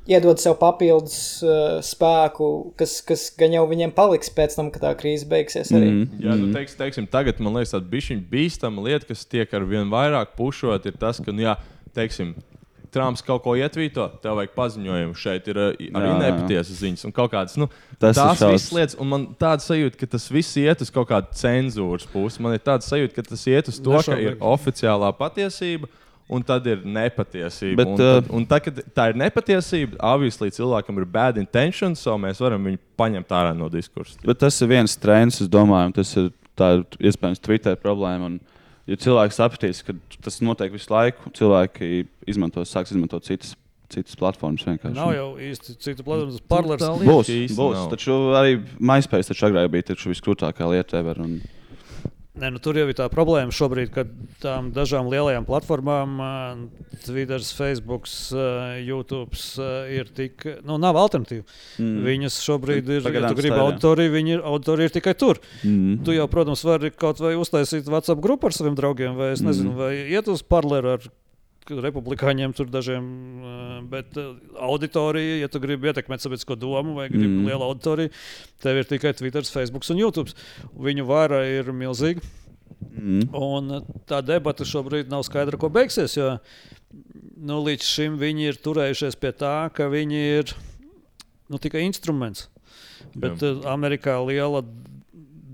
iedod sev papildus uh, spēku, kas, kas gan jau viņiem paliks pēc tam, kad tā krīze beigsies. Arī. Mm -hmm. Jā, nu, teiks, teiksim, tagad man liekas, tāda bišķiņa bīstama lieta, kas tiek ar vien vairāk pušot, ir tas, ka, nu, jā, teiksim, Trumps kaut ko ietvīto, tev vajag paziņojumu. Šeit ir uh, arī nepatiesas ziņas un kaut kādas. Nu, Tas tās ir visas lietas, un man tāda sajūta, ka tas viss iet uz kaut kādu cenzūras pusi. Man ir tāda sajūta, ka tas iet uz to, ka ir oficiālā patiesība. Un tad ir nepatiesība. Bet, un tad, un tad, kad tā ir nepatiesība, obviously cilvēkam ir bad intentions, so mēs varam viņu paņemt ārā no diskursa. Bet tas ir viens trends, es domāju, tas ir, ir iespējams Twitter problēma. Un, ja cilvēks sapratīs, ka tas notiek visu laiku, cilvēki izmantos, sāks izmantot citas citas platformas. Vienkārši. Nav jau īsti citu platformu, tas parlers. Būs, būs. Taču arī MySpace taču agrāk bija viskrūtākā lieta ever. Un... Ne, nu, tur jau ir tā problēma šobrīd, ka tām dažām lielajām platformām, Twitter, Facebook, YouTube, ir tik, nu, nav alternatīva. Mm. Viņas šobrīd ir, Pagadām ja tu gribi auditoriju, viņi ir, auditorija ir tikai tur. Mm. Tu jau, protams, vari kaut vai uztaisīt WhatsApp grupu ar saviem draugiem, vai, es nezinu, mm. vai iet uz parleru ar republikāņiem tur dažiem, bet auditorija, ja tu gribi ietekmēt sabiedrisko domu vai gribi mm. lielu auditoriju, tev ir tikai Twitter, Facebook un YouTube. Viņu vara ir milzīga. Mm. Un tā debata šobrīd nav skaidra, ko beigsies. Jo nu, līdz šim viņi ir turējušies pie tā, ka viņi ir nu, tikai instruments. Bet Jā. Amerikā liela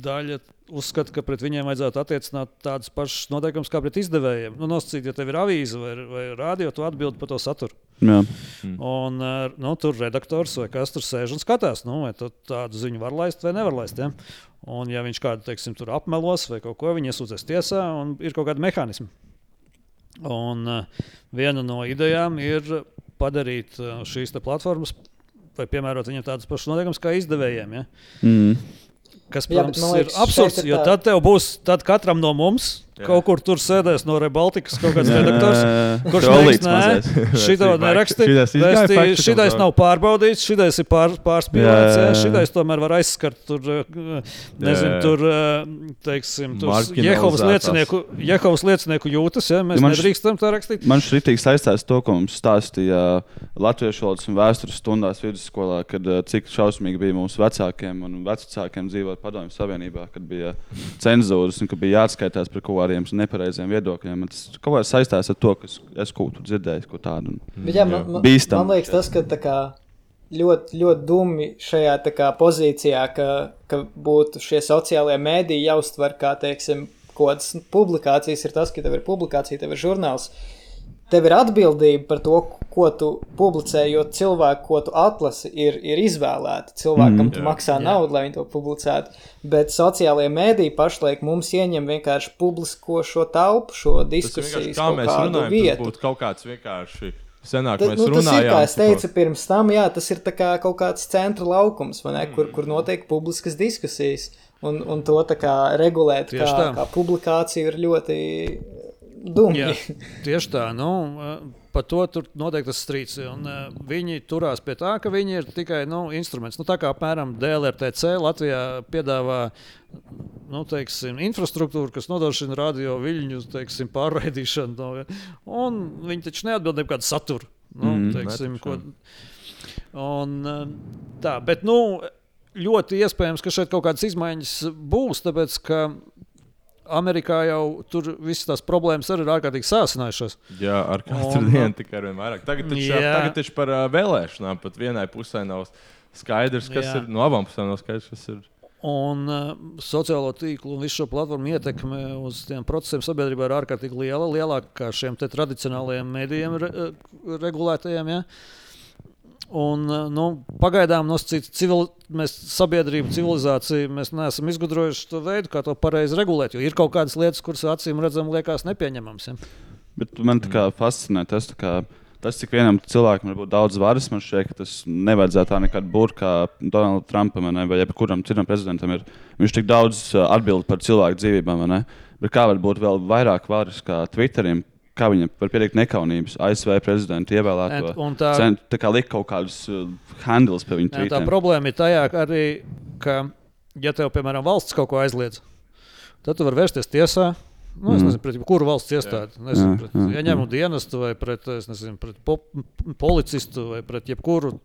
daļa uzskata, ka pret viņiem vajadzētu attiecināt tādas pašas noteikumus kā pret izdevējiem. Nu, nosacīt, ja tev ir avīze vai, vai rādio, tu atbildi par to saturu. Jā. Un, eh, nu, tur redaktors vai kas tur sēž un skatās, nu, vai tādu ziņu var laist vai nevar laist. Ja? Un, ja viņš kādu teiksim, apmelos vai kaut ko, viņi iesūdzēs tiesā un ir kaut kādi mehānismi. Un, uh, viena no idejām ir padarīt uh, šīs platformas vai piemērot viņiem tādas pašas noteikumus kā izdevējiem. Ja? Mm. Kas, protams, Jā, liekas, ir absurds, jo tad tev būs, tad katram no mums Jā. Kaut kur tur sēdēs no Rebaltikas kaut kāds redaktors, kurš teiks, nē, šito nerakstīja. Šitais nav pārbaudīts, šitais ir pār, pārspīlēts, šitais tomēr var aizskart tur, eh, nezinu, tur, eh, teiksim, tur Jehovas liecinieku, Jehovas liecinieku jūtas, ja mēs man nedrīkstam tā rakstīt. Man šritīgi saistās to, ko mums stāstīja latviešu valodas un vēstures stundās vidusskolā, kad eh, cik šausmīgi bija mūsu vecākiem un vecākiem dzīvot padomju savienībā, kad bija cenzūras un kad bija jāatskaitās par ko arī nepopulāriem un nepareiziem viedokļiem. Tas kaut kā saistās ar to, kas es kaut kur dzirdēju, ko tādu jā, man, man, bīstamu. Man liekas, tas, ka kā, ļoti, ļoti dumi šajā kā, pozīcijā, ka, ka būtu šie sociālie mēdīji jāuztver kā, teiksim, kaut kādas publikācijas, ir tas, ka tev ir publikācija, tev ir žurnāls. Uh, tev ir atbildība par to, ko tu publicē, jo cilvēki, ko tu atlasi, ir, ir izvēlēti. Cilvēkam mm, tu jā, maksā jā. naudu, lai viņi to publicētu. Bet sociālajie mēdīji pašlaik mums ieņem vienkārši publisko šo telpu, šo diskusiju. Kā mēs runājam, vietu. tas būtu kaut kāds vienkārši. Senāk mēs nu, runājām. Tas ir, kā es teicu pirms tam, jā, tas ir kā kaut kāds centra laukums, ne, mm. kur, kur notiek publiskas diskusijas. Un, un to kā regulēt, Tieši kā, tā. kā publikācija ir ļoti Dumji. Jā, tieši tā. Nu, par to tur noteikti tas strīds. Un, uh, viņi turās pie tā, ka viņi ir tikai nu, instruments. Nu, tā kā apmēram DLRTC Latvijā piedāvā nu, teiksim, infrastruktūru, kas nodrošina radio viļņu teiksim, pārraidīšanu. No. Un viņi taču neatbild nekādu saturu. Nu, mm, teiksim, ko, un, tā, bet, nu, ļoti iespējams, ka šeit kaut kādas izmaiņas būs, tāpēc ka Amerikā jau tur visas tās problēmas arī ir ārkārtīgi sāsinājušās. Jā, ar katru un, dienu tikai vien vairāk. Tagad taču, jā. tagad taču par uh, vēlēšanām pat vienai pusē nav skaidrs, kas jā. ir. No abām pusēm nav skaidrs, kas ir. Un uh, sociālo tīklu un visu šo platformu ietekme uz tiem procesiem sabiedrībā ir ārkārtīgi liela, lielāka nekā šiem tradicionālajiem medijiem re, regulētajiem. Ja? Uh, Un, eh, nu, pagaidām nosacīt civil, mēs sabiedrību, civilizāciju, mēs neesam izgudrojuši to veidu, kā to pareizi regulēt. Ir kaut kādas lietas, kuras acīm redzam, liekas nepieņemamas. Ja? Bet man tā kā fascinē tas, kā, tas cik vienam cilvēkam var būt daudz varas. Man šķiet, ka tas nevajadzētu tā nekad būt kā Donaldam Trumpam vai jebkuram citam prezidentam. Ir. Viņš tik daudz eh, atbild par cilvēku dzīvībām. Bet kā var būt vēl vairāk varas kā Twitterim, kā viņam var pieteikt nekaunības ASV prezidentu ievēlēto. Un tā, cent, tā kā likt kaut kādus uh, handles pie viņa tweetiem. Tā problēma ir tajā arī, ka, ja tev, piemēram, valsts kaut ko aizliedz, tad tu vari vērsties tiesā. Nu, es mm. nezinu, pret kuru valsts iestādi. Nezinu, pret ieņēmumu dienestu vai pret, nezinu, pret po, policistu vai pret jebkuru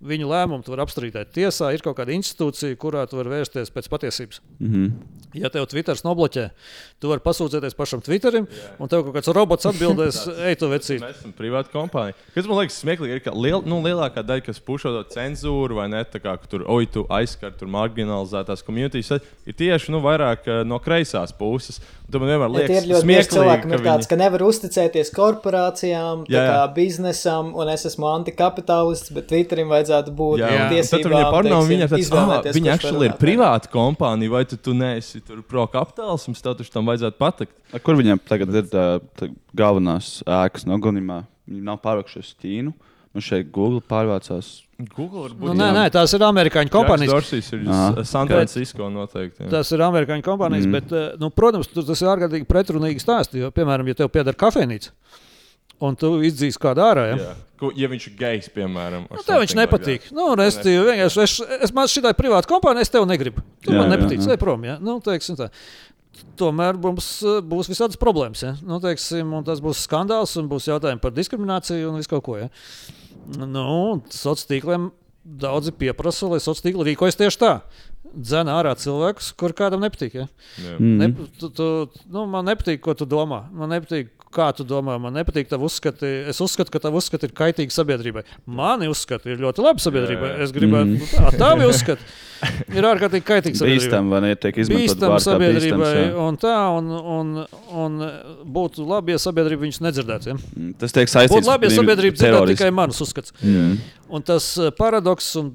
viņu lēmumu. Tu vari apstrīdēt tiesā. Ir kaut kāda institūcija, kurā tu vari vērsties pēc patiesības. Mm -hmm. Ja tev Twitter nobloķē, tu vari pasūdzēties pašam Twitterim, un tev kaut kāds robots atbildēs, ej, tu vecīt. Mēs esam privāta kompānija. Kas man liekas smieklīgi, ir, ka liel, nu, lielākā daļa, kas pušo to cenzūru vai ne, tā kā tur, oi, tu aizskar tur marginalizētās komunitīs, ir tieši nu, vairāk uh, no kreisās puses. Tad man vienmēr liekas, ja ir ļoti bieži cilvēkam ir tāds, viņi... ka nevar uzticēties korporācijām, jā, jā. biznesam, un es esmu antikapitalists, bet Twitterim vajadzētu būt tiesībām. Tad viņai parunā, viņa ir tāds, ah, viņa actually ir privāta kompānija, vai tu, tu neesi tur pro-kapitālisms, tad tam vajadzētu patikt. A, kur viņam tagad ir tā, tā galvenās ēkas nogalinājumā? Viņi nav pārvākušies Ķīnu. Nu šeit Google pārvācās. Google nu, nē, nē, tās ir amerikāņu kompānijas. Dorsijas ir San Francisco noteikti. Jā. Tas ir amerikāņu kompānijas, mm. bet, eh, nu, protams, tas ir ārkārtīgi pretrunīgi stāsti. Jo, piemēram, ja tev pieder kafejnīca, un tu izdzīsi kādu ārā. Ja? Ja viņš ir gejs, piemēram, nu, tev viņš nepatīk. Like nu, es tev vienkārši, es, es man šī privāta kompānija, es tev negribu. Tu jā, man nepatīk, ej prom. Ja? Nu, teiksim, tā. Tomēr mums būs visādas problēmas. Ja? Nu, teiksim, tas būs skandāls un būs jautājumi par diskrimināciju un visu kaut ko. Ja? Nu, sociāliem tīkliem daudzi pieprasa, lai sociālai tīkli rīkojas tieši tā. Dzēna ārā cilvēkus, kur kādam nepatīk. Ja? Mm. Ne, tu, tu, nu, man nepatīk, ko tu domā. Man nepatīk, kā tu domā. Man nepatīk tavu uzskati. Es uzskatu, ka tavu uzskati ir kaitīgi sabiedrībai. Mani uzskati ir ļoti labi sabiedrībai. Es gribētu, mm. tā, tavi uzskati ir ārkārtīgi kaitīgi sabiedrībai. Bīstam, vai ne? Tiek izmantot sabiedrībai. Bīstams, un tā, un, un, un būtu labi, ja sabiedrība viņus nedzirdētu. Ja? Mm, tas tiek saistīts ar to, ka sabiedrība dzirdētu tikai manus uzskats. Mm. Un tas eh, paradoks un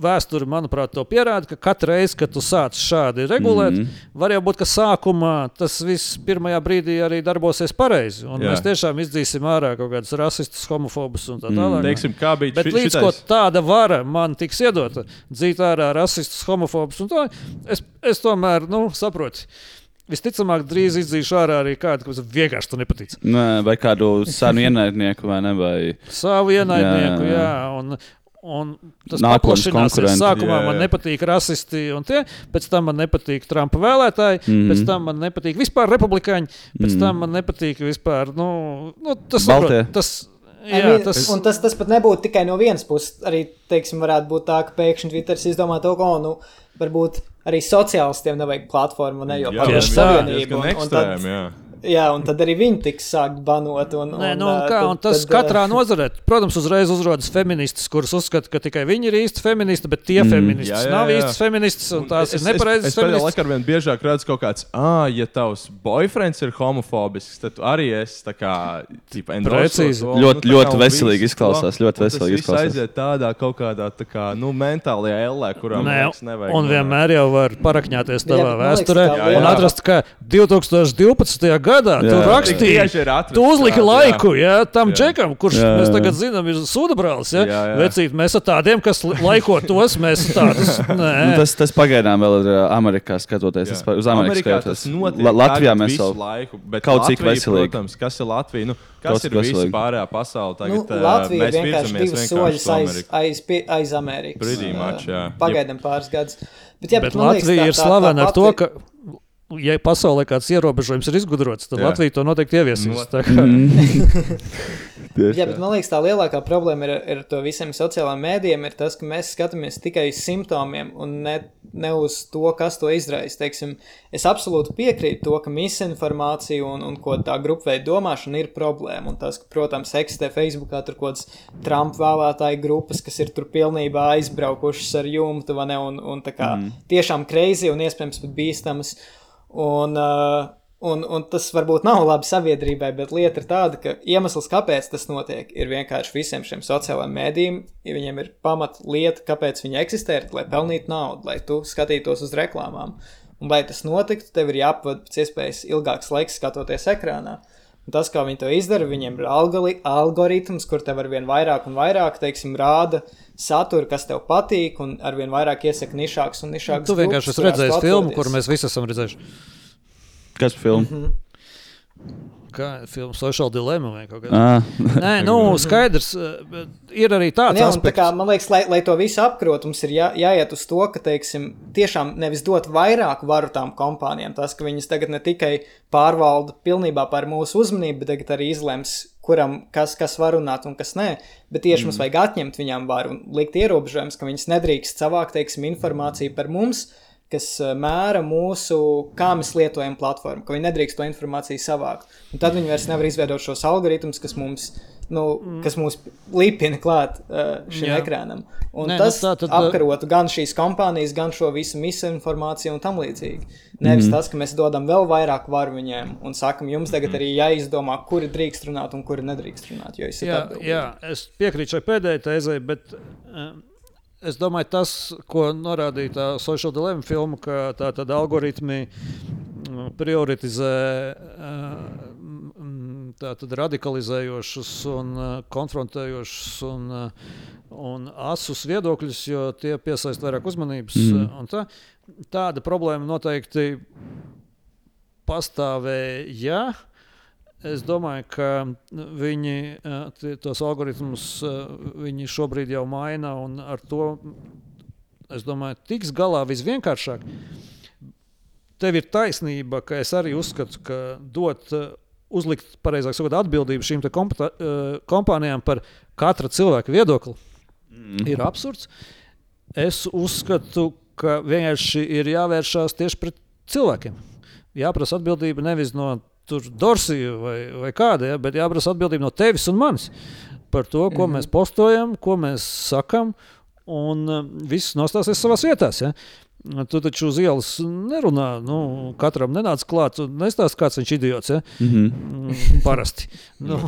vēsture, manuprāt, to pierāda, ka katru reizi, kad tu sāc šādi regulēt, mm -hmm. var jau būt, ka sākumā tas viss pirmajā brīdī arī darbosies pareizi. Mēs tiešām izdzīsim ārā kaut kādus rasistus, homofobus un tā mhm. tālāk. Mm. Teiksim, kā bija Bet līdz šitais... ko tāda vara man tiks iedota, dzīt ārā rasistus, homofobus un tā, es, es tomēr nu, saprotu. Visticamāk, drīz izdzīšu ārā arī kādu, kas vienkārši tu nepatīk. Nē, vai kādu senu ienaidnieku, vai ne? Vai... Savu ienaidnieku, jā. jā. jā. Un, Un tas paplašināsies. Sākumā jā, jā. man nepatīk rasisti, un tie, pēc tam man nepatīk Trumpa vēlētāji, mm -hmm. pēc tam man nepatīk vispār republikāņi, pēc mm -hmm. tam man nepatīk vispār. Nu, nu, tas, saprot, tas, Jā, tas... Un tas, tas pat nebūtu tikai no vienas puses. Arī, teiksim, varētu būt tā, ka pēkšņi Twitteris izdomā to, ka, nu, varbūt arī sociālistiem nevajag platformu, ne jau par savienību. Un, un tad, jā. Jā, un tad arī viņi tiks sākt banot. Un, Nē, un, nu, un, kā, un tas tad, katrā nozarē, protams, uzreiz uzrodas feministas, kuras uzskata, ka tikai viņi ir īsti feministi, bet tie mm, feministi jā, jā, jā. nav īstas feministas, un tās un ir nepareizas. Es, es pēdējā laikā vien biežāk redzu kaut kāds, ah, ja tavs boyfriends ir homofobisks, tad tu arī esi tā kā, tipa, precīzi. Ļoti, nu, ļoti veselīgi izklausās, ļoti veselīgi izklausās. Aiziet tādā kaut kādā, tā kā, nu, mentālajā ellē, kurā Nē, nevajag. Un vienmēr jau var parakņāties tavā vēsturē un atrast, ka 2012. gadā gadā jā. tu rakstīji, tu uzliki laiku jā, tam jā. džekam, kurš jā, jā. mēs tagad zinām, ir? Jā, jā. Vecīt, mēs esam tādiem, kas laiko tos, mēs tādus. nu, tas, tas pagaidām vēl ir Amerikā skatoties. Jā. Uz Amerikas skatoties. La Latvijā mēs jau laiku, kaut cik veselīgi. Protams, kas ir Latvija? Nu, kas ir visa pārējā pasaule? Tagad, nu, Latvija mēs vienkārši divus soļus aiz, aiz, aiz Amerikas. Pretty much, jā. Pagaidām pāris gadus. Bet, jā, bet, bet Latvija liekas, tā, ir slavena ar to, ka ja pasaulē kāds ierobežojums ir izgudrots, tad Jā. Latvija to noteikti ieviesīs. Jā, bet man liekas, tā lielākā problēma ir ar to visiem sociālajiem mēdījiem, ir tas, ka mēs skatāmies tikai uz simptomiem un ne, ne uz to, kas to izraisa. Teiksim, es absolūti piekrītu to, ka misinformācija un, un ko tā grupveida domāšana ir problēma. Un tas, ka, protams, eksistē Facebookā tur kaut kādas Trumpa vēlētāju grupas, kas ir tur pilnībā aizbraukušas ar jumtu, ne, un, un tā kā mm. tiešām kreizi un iespējams pat bīstamas. Un, uh, un, un tas varbūt nav labi sabiedrībai, bet lieta ir tāda, ka iemesls, kāpēc tas notiek, ir vienkārši visiem šiem sociālajiem mēdījiem. Ja viņiem ir pamat lieta, kāpēc viņi eksistē, ir, lai pelnītu naudu, lai tu skatītos uz reklāmām. Un, lai tas notiktu, tev ir jāpavada pēc iespējas ilgāks laiks skatoties ekrānā. Un tas, kā viņi to izdara, viņiem ir algoritms, kur tev ar vien vairāk un vairāk, teiksim, rāda saturu, kas tev patīk, un ar vien vairāk iesaka nišāks un nišāks. Tu vienkārši esi redzējis filmu, kuru mēs visi esam redzējuši. Kas filma? Mm -hmm. kā filma Social Dilemma vai kaut kas tāds. Nē, nu, skaidrs, ir arī tāds ne, aspekts. Tā kā, man liekas, lai, lai to visu apkarot, mums ir jā, jāiet uz to, ka, teiksim, tiešām nevis dot vairāk varu tām kompānijām, tas, ka viņas tagad ne tikai pārvalda pilnībā par mūsu uzmanību, bet tagad arī izlems, kuram kas, kas var runāt un kas nē, bet tieši mm. mums vajag atņemt viņām varu un likt ierobežojumus, ka viņas nedrīkst savākt, teiksim, informāciju par mums, kas eh, mēra mūsu, kā mēs lietojam platformu, ka viņi nedrīkst to informāciju savākt. Un tad viņi vairs nevar izveidot šos algoritmus, kas mums, nu, mm. kas mums lipina klāt uh, šim Jā. ekrānam. Un Nē, nu tas nu, tā, tad... apkarotu gan šīs kompānijas, gan šo visu misinformāciju un tam līdzīgi. Nevis mm. tas, ka mēs dodam vēl vairāk varu viņiem un sakam, jums tagad arī jāizdomā, kuri drīkst runāt un kuri nedrīkst runāt. Jā, jā, es piekrītu šai pēdējai tezei, bet uh, Es domāju, tas, ko norādīja tā social dilemma filma, ka tā tad algoritmi mm, prioritizē mm, tātad radikalizējošus un konfrontējošus un, un asus viedokļus, jo tie piesaista vairāk uzmanības. Mm. Tā, tāda problēma noteikti pastāvēja. Ja, Es domāju, ka viņi tos algoritmus viņi šobrīd jau maina, un ar to es domāju, tiks galā visvienkāršāk. Tev ir taisnība, ka es arī uzskatu, ka dot, uzlikt pareizāk sakot, atbildību šīm kompānijām par katra cilvēka viedokli mm. ir absurds. Es uzskatu, ka vienkārši ir jāvēršās tieši pret cilvēkiem. Jāprasa atbildība nevis no tur Dorsija vai, vai kāda, ja, bet jāprasa atbildība no tevis un manis par to, ko mm mēs postojam, ko mēs sakam, un uh, viss nostāsies savās vietās. Ja. Tu taču uz ielas nerunā. Nu, katram nenāca klāt. Nestāst, kāds viņš ir idiots. Ja? Mhm. Mm -hmm. Parasti. Nu,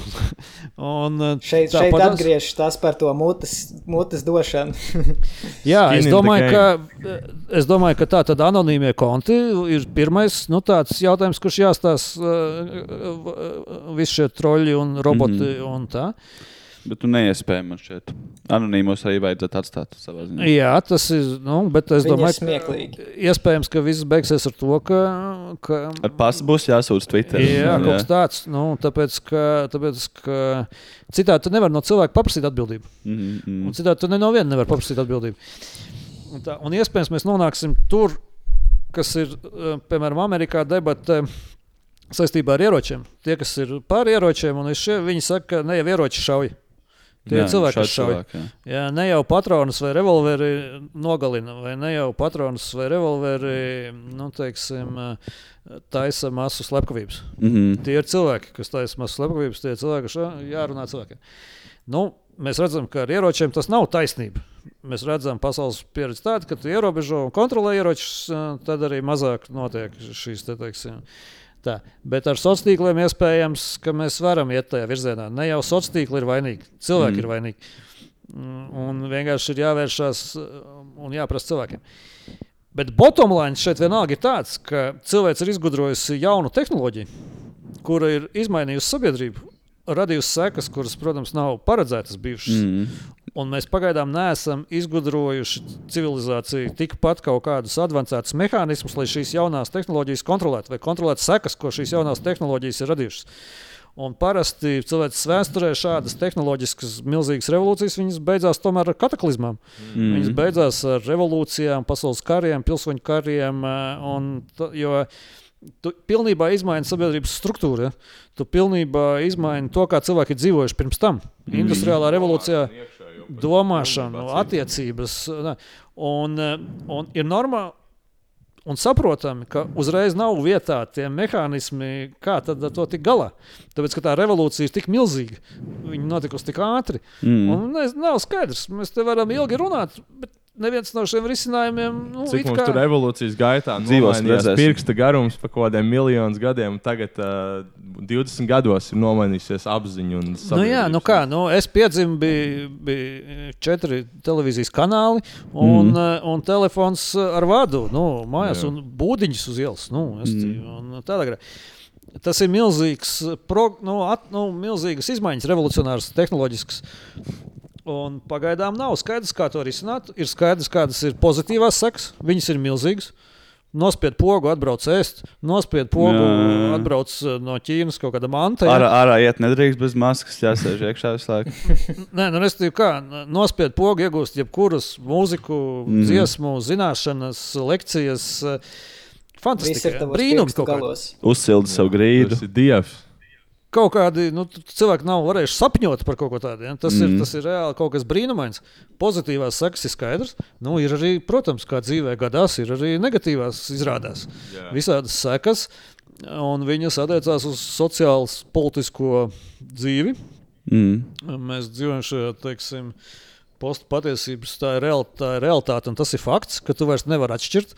un, šeit šeit atgriežas tas par to mutes, mutes došanu. Jā, es domāju, ka, es domāju, ka tā tad anonīmie konti ir pirmais nu, jautājums, kurš jāstāsta uh, visi šie troļi un roboti mm -hmm. un tā. Bet nu neiespējami man šķiet. Anonīmos arī vajadzētu atstāt savā ziņā. Jā, tas ir. Nu, bet es Viņa domāju, ka iespējams, ka viss beigsies ar to, ka. ka ar pasu būs jāsūdz Twitter. Jā, kaut kas tāds. Nu, tāpēc, ka, tāpēc, ka citādi tu nevari no cilvēka paprasīt atbildību. Mm -hmm. Un citādi tu ne no viena nevari paprasīt atbildību. Un, tā, un iespējams, mēs nonāksim tur, kas ir, eh, piemēram, Amerikā debata saistībā ar ieročiem. Tie, kas ir pār ieročiem, un šie, viņi saka, ka ne jau ieroči šauj. Tie jā, ir cilvēki, kas šauj. Cilvēki, jā. jā, ne jau patronus vai revolveri nogalina, vai ne jau patronus vai revolveri nu, teiksim, taisa masu slepkavības. Mm -hmm. Tie ir cilvēki, kas taisa masu slepkavības, tie ir cilvēki, kas jārunā cilvēkiem. Nu, mēs redzam, ka ar ieročiem tas nav taisnība. Mēs redzam, pasaules pieredzi tādu, ka tu ierobežo un kontrolē ieročus, tad arī mazāk notiek šīs te, teiksim, Tā. Bet ar sociāliem tīkliem iespējams, ka mēs varam iet tajā virzienā. Ne jau sociālā tīkla ir vainīga, cilvēki mm. ir vainīgi. Un vienkārši ir jāvēršas uh, un jāprasa cilvēkiem. Bet bottomline šeit vienalga ir tāds, ka cilvēks ir izgudrojusi jaunu tehnoloģiju, kura ir izmainījusi sabiedrību, radījusi sekas, kuras, protams, nav paredzētas bijušas. Mm. Un mēs pagaidām neesam izgudrojuši civilizāciju tikpat kaut kādus avansētus mehānismus, lai šīs jaunās tehnoloģijas kontrolētu vai kontrolētu sekas, ko šīs jaunās tehnoloģijas ir radījušas. Un parasti cilvēks vēsturē šādas tehnoloģiskas, milzīgas revolūcijas beidzās tomēr ar kataklizmām. Mm. Viņas beidzās ar revolūcijām, pasaules kariem, pilsoņu kariem. Eh, un, jo tu pilnībā izmaini sabiedrības struktūru. Ja? Tu pilnībā izmaini to, kā cilvēki ir dzīvojuši pirms tam. Mm. Industriālā revolūcijā. Mm domāšanu, attiecības. Un, un ir normāli. Un saprotami, ka uzreiz nav vietā tie mehānismi, kā tad ar to tikt galā. Tāpēc, ka tā revolūcija ir tik milzīga, viņa notikusi tik ātri. Mm. Un ne, nav skaidrs, mēs te varam ilgi runāt, bet neviens no šiem risinājumiem. Nu, Cik mums kā... tur evolūcijas gaitā dzīvos pirksta garums pa kaut kādiem miljoniem gadiem, un tagad uh, 20 gados ir nomainījusies apziņa. Nu, jā, nu kā, nu, es piedzimu, bija, bija četri televīzijas kanāli un, mm. uh, un telefons ar vadu nu, mājās jā. un būdiņus uz ielas. Nu, es, mm. tādā, Tas ir milzīgs, pro, nu, at, nu, milzīgas izmaiņas, revolucionāras, tehnoloģiskas. Un pagaidām nav skaidrs, kā to risināt. Ir skaidrs, kādas ir pozitīvās sekas. Viņas ir milzīgas. Nospied pogu, atbrauc ēst, nospied pogu, jā. atbrauc eh, no Ķīnas kaut kāda manta. Ārā, ārā iet nedrīkst bez maskas, jāsēž iekšā visu laiku. Nē, nu, restīvi, kā nospied pogu, iegūst jebkuras mūziku, mm. dziesmu, zināšanas, lekcijas. Fantastiski. Brīnums kaut kāds. Uzsildi savu grīdu. Tas ir dievs kaut kādi nu, cilvēki nav varējuši sapņot par kaut ko tādu. Ja? Tas, mm. ir, tas ir reāli kaut kas brīnumains. Pozitīvās sekas ir skaidrs. Nu, ir arī, protams, kā dzīvē gadās, ir arī negatīvās izrādās. Yeah. Visādas sekas, un viņas attiecās uz sociālu, politisko dzīvi. Mm. Mēs dzīvojam šajā, teiksim, postpatiesības, tā ir, real, tā ir realitāte, un tas ir fakts, ka tu vairs nevari atšķirt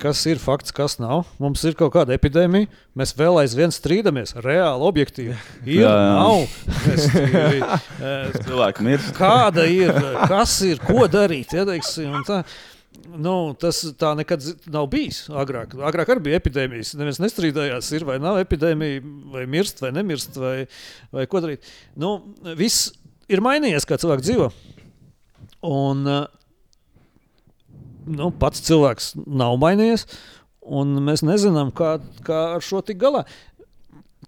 kas ir fakts, kas nav. Mums ir kaut kāda epidēmija, mēs vēl aizvien strīdamies. Reāli, objektīvi. Ir, jā, jā. nav. Es, Cilvēki mirst. Kāda ir, kas ir, ko darīt? Ja, teiksim, Nu, tas tā nekad nav bijis. Agrāk, agrāk arī bija epidēmijas. Neviens nestrīdējās, ir vai nav epidēmija, vai mirst, vai nemirst, vai, vai ko darīt. Nu, viss ir mainījies, kā cilvēks dzīvo. Un nu, pats cilvēks nav mainījies, un mēs nezinām, kā, kā ar šo tik galā.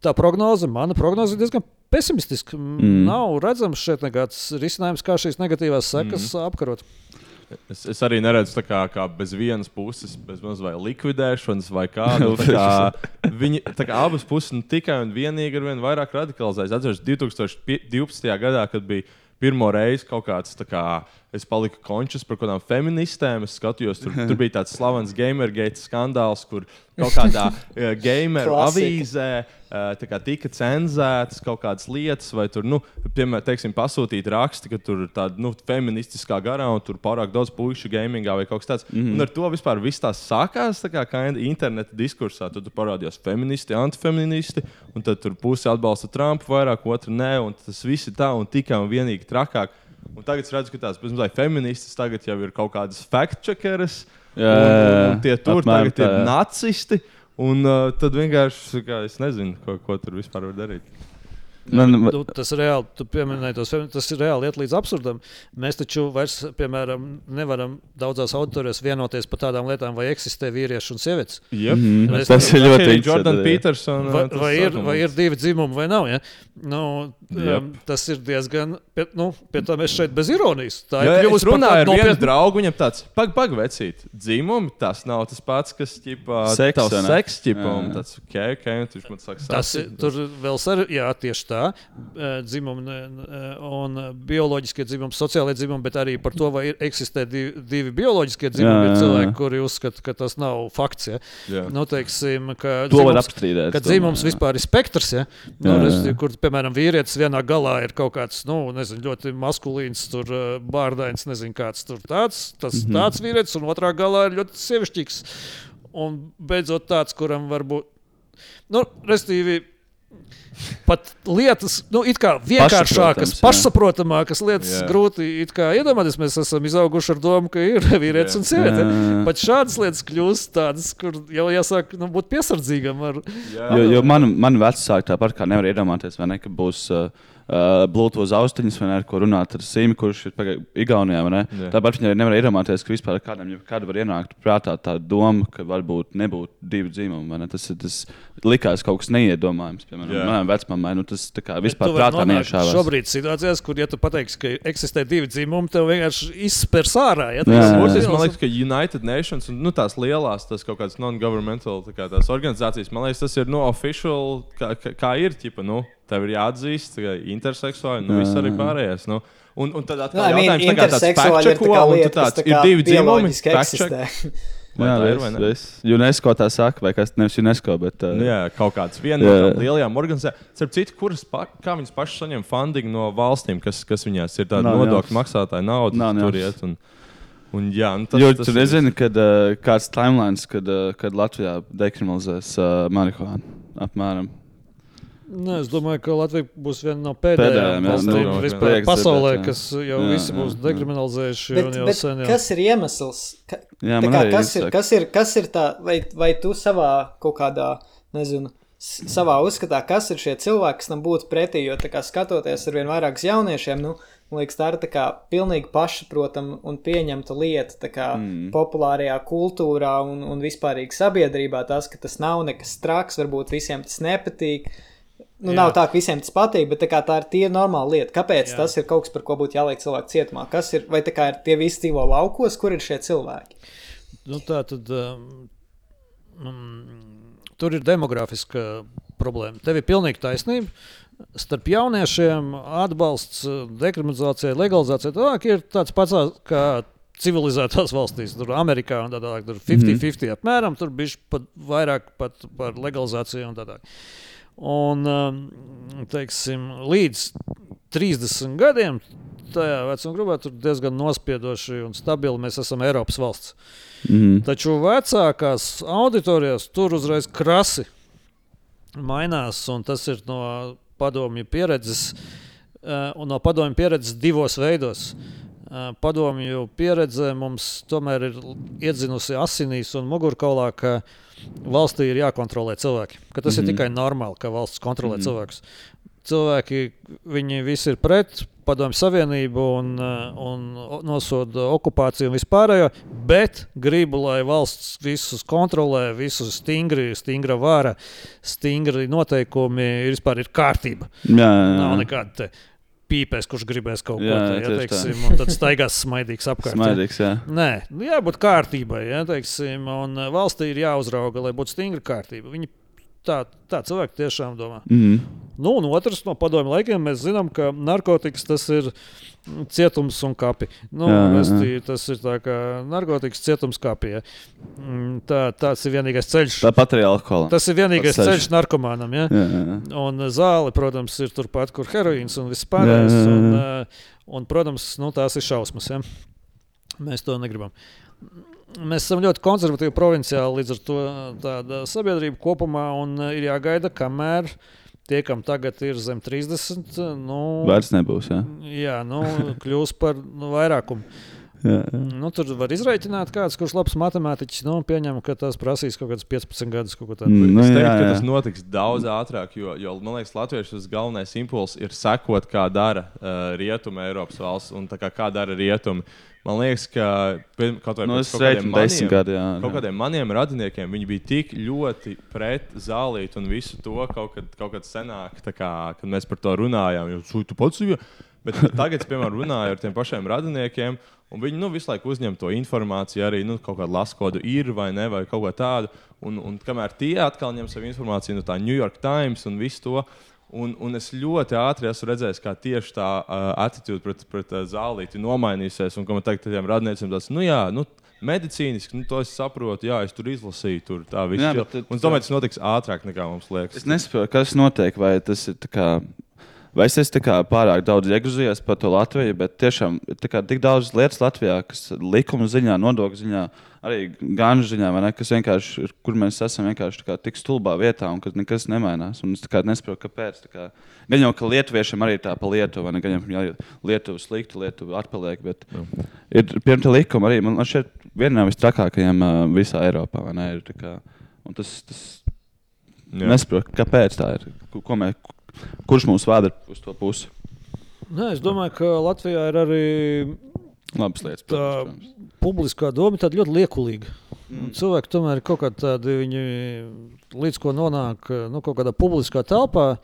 Tā prognoze, mana prognoze ir diezgan pesimistiska. Mm. Nav redzams šeit nekāds risinājums, kā šīs negatīvās sekas mm. apkarot. Es, es arī neredzu kā, kā bez vienas puses, bez mazliet likvidēšanas vai kāda. Kā, viņi tā kā abas puses nu, tikai un vienīgi ar vien vairāk radikalizējas. Atceros 2012. gadā, kad bija pirmo reizi kaut kāds kā, es paliku končus par kaut kādām feministēm. Es skatījos, tur, tur bija tāds slavens gamergate skandāls, kur kaut kādā uh, gameru avīzē uh, tika cenzētas kaut kādas lietas, vai tur, nu, piemēram, teiksim, pasūtīt raksti, ka tur ir tāda nu, feministiskā garā un tur pārāk daudz pušu gamingā vai kaut kas tāds. Mm -hmm. Un ar to vispār viss tās sākās tā kā, kā interneta diskursā. Tad tur parādījās feministi, antifeministi, un tad tur pusi atbalsta Trumpu vairāk, otru nē, un tas viss ir tā un tikai un vienīgi trakāk. Un tagad es redzu, ka tās mazliet feministas tagad jau ir kaut kādas fact-checkeres. Jā. Un, un tie tur Apmēram tagad tā, ir nacisti. Un uh, tad vienkārši, kā es nezinu, ko, ko tur vispār var darīt. Man, man... Tu, tas reāli, tu pieminēji tos, tas ir reāli iet līdz absurdam. Mēs taču vairs, piemēram, nevaram daudzās auditorijās vienoties par tādām lietām, vai eksistē vīrieši un sievietes. Yep. Mm -hmm. Mēs, tas ir ļoti Jordan Peterson. Vai, vai, ir, vai ir divi dzimumi vai nav? Ja? Nu, yep. um, tas ir diezgan, pie, nu, pie tā mēs šeit bez ironijas. Tā ir kļuvusi par tādu nopietnu vienu draugu, viņam tāds, pag, pag, vecīt, dzimumi, tas nav tas pats, kas, ķipā, seks, tavs seks, ķipā, un tāds, ok, ok, un viņš man saka, tas ir, tur vēl sar, jā, tieši tā tā, dzimumi un bioloģiskie dzimumi, sociālie dzimumi, bet arī par to, vai eksistē divi, divi bioloģiskie dzimumi. Jā, jā, jā. Ir cilvēki, kuri uzskata, ka tas nav fakts. Ja? Nu, teiksim, ka to dzimums, var apstrīdēt. Ka dzimums jā. vispār ir spektrs, ja? nu, jā, jā. kur, piemēram, vīrietis vienā galā ir kaut kāds nu, nezinu, ļoti maskulīns, tur bārdains, nezinu, kāds tur tāds, tas, mm -hmm. tāds vīrietis, un otrā galā ir ļoti sievišķīgs. Un beidzot tāds, kuram varbūt, nu, restīvi, pat lietas, nu, kā vienkāršākas, pašsaprotamākas lietas, jā. grūti iedomāties. Mēs esam izauguši ar domu, ka ir vīrietis un sieviete. Pat šādas lietas kļūst tādas, kur jau jāsāk nu, būt piesardzīgam. Ar, jo, jo man, man vecāki tāpat kā nevar iedomāties, vai ne, ka būs. Uh, uh, Bluetooth austiņas, vai ne, ar ko runāt ar Sīmu, kurš ir Igaunijā. Tāpat viņi nevar iedomāties, ka vispār kādam kāda var ienākt prātā tā doma, ka varbūt nebūtu divu dzīvumu. Ne? Tas, tas likās kaut kas neiedomājams. Piemēram, manai vecmāmai nu, tas vispār prātā neiešāvās. Šobrīd situācijās, kur ja tu pateiksi, ka eksistē divi dzimumi, tev vienkārši izspērs ārā. Ja, jā, jā, jā. Man liekas, ka United Nations un nu, tās lielās, tas kaut kādas non-governmental kā organizācijas, man liekas, tas ir no official, kā, kā, kā ir. Ķipa, nu, tev ir jāatzīst, ka interseksuāli, nu, viss arī pārējais. Nu. Un, un tad atkal no, jautājums, kā tāds fact-check, ko, un tu tāds, ir divi dzimumi, fact-check. Jā, tā ir vai ne? UNESCO tā saka, vai kas nevis UNESCO, bet. Uh, nu, jā, kaut kāds viena no lielajām organizācijām. Starp citu, kuras pa, kā viņas pašas saņem funding no valstīm, kas, kas viņās ir tāda nodokļu maksātāja nauda, nav, tur iet. Un, un, jā, nu tas, jo tas tu nezini, kad, uh, kāds timelines, kad, uh, kad Latvijā dekriminalizēs uh, marihuānu apmēram. Ne, es domāju, ka Latvija būs viena no pēdējām valstīm vispār pasaulē, kas jau jā, visi jā, būs dekriminalizējuši. Bet, bet sen, jā. kas ir iemesls? Ka, jā, kā, kas, ir, kas, ir, kas ir tā, vai, vai tu savā kaut kādā, nezinu, savā uzskatā, kas ir šie cilvēki, kas tam būtu pretī. Jo, kā skatoties ar vien vairāk jauniešiem, nu, liekas, tā ir tā kā pilnīgi pašsaprotama un pieņemta lieta kā, mm. populārajā kultūrā un, un vispārīgi sabiedrībā. Tas, ka tas nav nekas traks, varbūt visiem tas nepatīk. Nu, Jā. nav tā, ka visiem tas patīk, bet tā, tā ir tīra normāla lieta. Kāpēc Jā. tas ir kaut kas, par ko būtu jāliek cilvēku cietumā? Kas ir, vai tā kā ir tie visi dzīvo laukos, kur ir šie cilvēki? Nu, tā tad. Um, um, Tur ir demografiska problēma. Tev ir pilnīgi taisnība. Starp jauniešiem atbalsts dekriminalizācijai, legalizācijai tā, ir tāds pats kā civilizētās valstīs, tur Amerikā un tā tālāk, tur 50-50 mm apmēram, tur bija pat vairāk pat par legalizāciju un tā tālāk. Un, um, teiksim, līdz 30 gadiem tajā vecuma grupā tur diezgan nospiedoši un stabili mēs esam Eiropas valsts. Mm. Taču vecākās auditorijās tur uzreiz krasi mainās, un tas ir no padomju pieredzes, uh, un no padomju pieredzes divos veidos. Padomju pieredze mums tomēr ir iedzinusi asinīs un mugurkaulā, ka valstī ir jākontrolē cilvēki. Ka tas mm -hmm. ir mhm. tikai normāli, ka valsts kontrolē mm -hmm. cilvēkus cilvēki visi ir pret Padomju Savienību un, un nosoda okupāciju un vispārējo, bet gribu, lai valsts visus kontrolē, visus stingri, stingra vara, stingri noteikumi, ir vispār ir kārtība. Jā, jā, jā. Nav nekāda pīpēs, kurš gribēs kaut ko tādu, ja, teiksim, un tad staigās smaidīgs apkārt. Smaidīgs, jā. Nē, nu, jābūt kārtībai, ja, teiksim, un valstī ir jāuzrauga, lai būtu stingra kārtība. Viņi tā, tā cilvēki tiešām domā. Mm nu, un otrs no padomju laikiem mēs zinām, ka narkotikas tas ir cietums un kapi. Nu, jā, jā. Restī, tas ir tā kā narkotikas cietums kapī. Ja. Mm, tā, tas ir vienīgais ceļš. Tāpat arī alkohola. Tas ir vienīgais ceļš. ceļš narkomānam. Ja. Jā, jā. Un zāle, protams, ir turpat, kur heroīns un viss pārējais. Un, eh, un, protams, nu, tās ir šausmas. Ja. Mēs to negribam mēs esam ļoti konservatīvi provinciāli, līdz ar to tāda sabiedrība kopumā ir jāgaida, kamēr tie, kam tagad ir zem 30, nu, vairs nebūs. Jā, jā nu, kļūs par nu, vairākumu. Jā, jā. Nu, tur var izreikināt, kāds, kurš ir labs matemātiķis. Nu, pieņem, ka tas prasīs kaut kādus 15 gadus. Kaut mm, nu, es teiktu, jā, jā. ka tas notiks daudz ātrāk, jo, jo man liekas, Latvijas galvenais impulss ir sekot, kā dara uh, Rietuma Eiropas valsts un kā, kā dara Rietumi. Man liekas, ka kaut, vai, no, nu, kaut, kādiem maniem, gadi, jā, kaut kādiem maniem radiniekiem viņi bija tik ļoti pret zālīti un visu to kaut kad, kaut kad senāk, kā, kad mēs par to runājām. Jo tu pats jau. Bet tagad, es, piemēram, runāju ar tiem pašiem radiniekiem, un viņi nu, visu laiku uzņem to informāciju, arī nu, kaut kādu lasu kodu ir vai ne, vai kaut ko tādu. Un, un kamēr tie atkal ņem savu informāciju no tā New York Times un visu to, Un, un es ļoti ātri esmu redzējis, kā tieši tā uh, attitūda pret, pret uh, zālīti nomainīsies. Un kā man teikt, tiem radniekiem tas, nu jā, nu, medicīniski, nu, to es saprotu, jā, es tur izlasīju, tur tā viss. Bet, un tomēr tas notiks ātrāk nekā mums liekas. Es nesaprotu, kas notiek, vai tas ir tā kā Vai es esmu pārāk daudz iegūzies par to Latviju, bet tiešām ir tik daudz lietas Latvijā, kas likuma ziņā, nodokļu ziņā, arī gan ziņā, ne, kas vienkārši ir, kur mēs esam vienkārši kā, tik stulbā vietā un ka nekas nemainās. Un es nesaprotu, kāpēc. Kā, gan jau, ka lietuviešiem arī tā pa Lietuvu, ne gan jau Lietuva slikti, Lietuva atpaliek, bet Jā. ir pirmie likumi arī. Man šķiet, viena no vistrakākajiem uh, visā Eiropā. Ne, ir, kā, tas, tas nesaprotu, kāpēc tā ir. Ko, ko mēs, Kurš mūs vada uz to pusi? Nē, es domāju, ka Latvijā ir arī labas lietas. Tā protams. publiskā doma ir ļoti liekulīga. Mm. Cilvēki tomēr ir kaut kādi tādi, viņi līdz ko nonāk nu, kaut kādā publiskā telpā.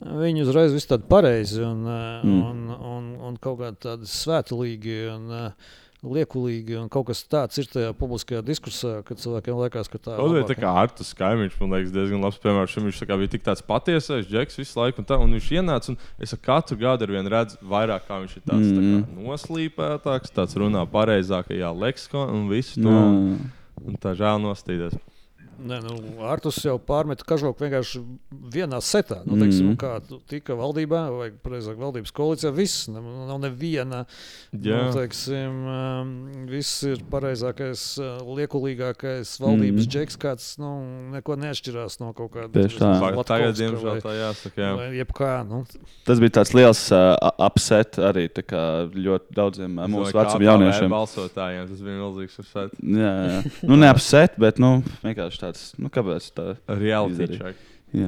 Viņi uzreiz viss tādi pareizi un, mm. un, un, un kaut kādi tādi svētulīgi. Un, uh, liekulīgi un kaut kas tāds ir tajā publiskajā diskursā, kad cilvēkiem liekas, ka tā ir. Kaut kā tā kā Artus Kaimiņš, man liekas, diezgan labs piemērs. Viņš tā bija tik tāds patiesais, džeks visu laiku, un, tā, un viņš ienāca, un es katru gadu ar vienu redzu vairāk, kā viņš ir tāds mm. tā kā, mm. noslīpētāks, tāds runā pareizākajā leksikonā un visu to. Mm. Un tā žēl nostīties. Nē, nu, Artus jau pārmet kažoku vienkārši vienā setā. Nu, teiksim, mm -hmm. Kā tika valdībā, vai precīzāk valdības koalīcijā, viss nav neviena. Jā. Nu, teiksim, um, viss ir pareizākais, uh, liekulīgākais valdības mm -hmm. džeks, kāds nu, neko neatšķirās no kaut kāda. Tieši tā. Tagad, diemžēl, tā jāsaka. Jā. Vai jebkā, nu. Tas bija tāds liels uh, upset arī ļoti daudziem uh, mūsu veciem jauniešiem. Balsotājiem tas bija milzīgs upset. Jā, jā. nu, ne upset, bet nu, vienkārši tā tāds, nu, kāpēc tā reality check. Jā.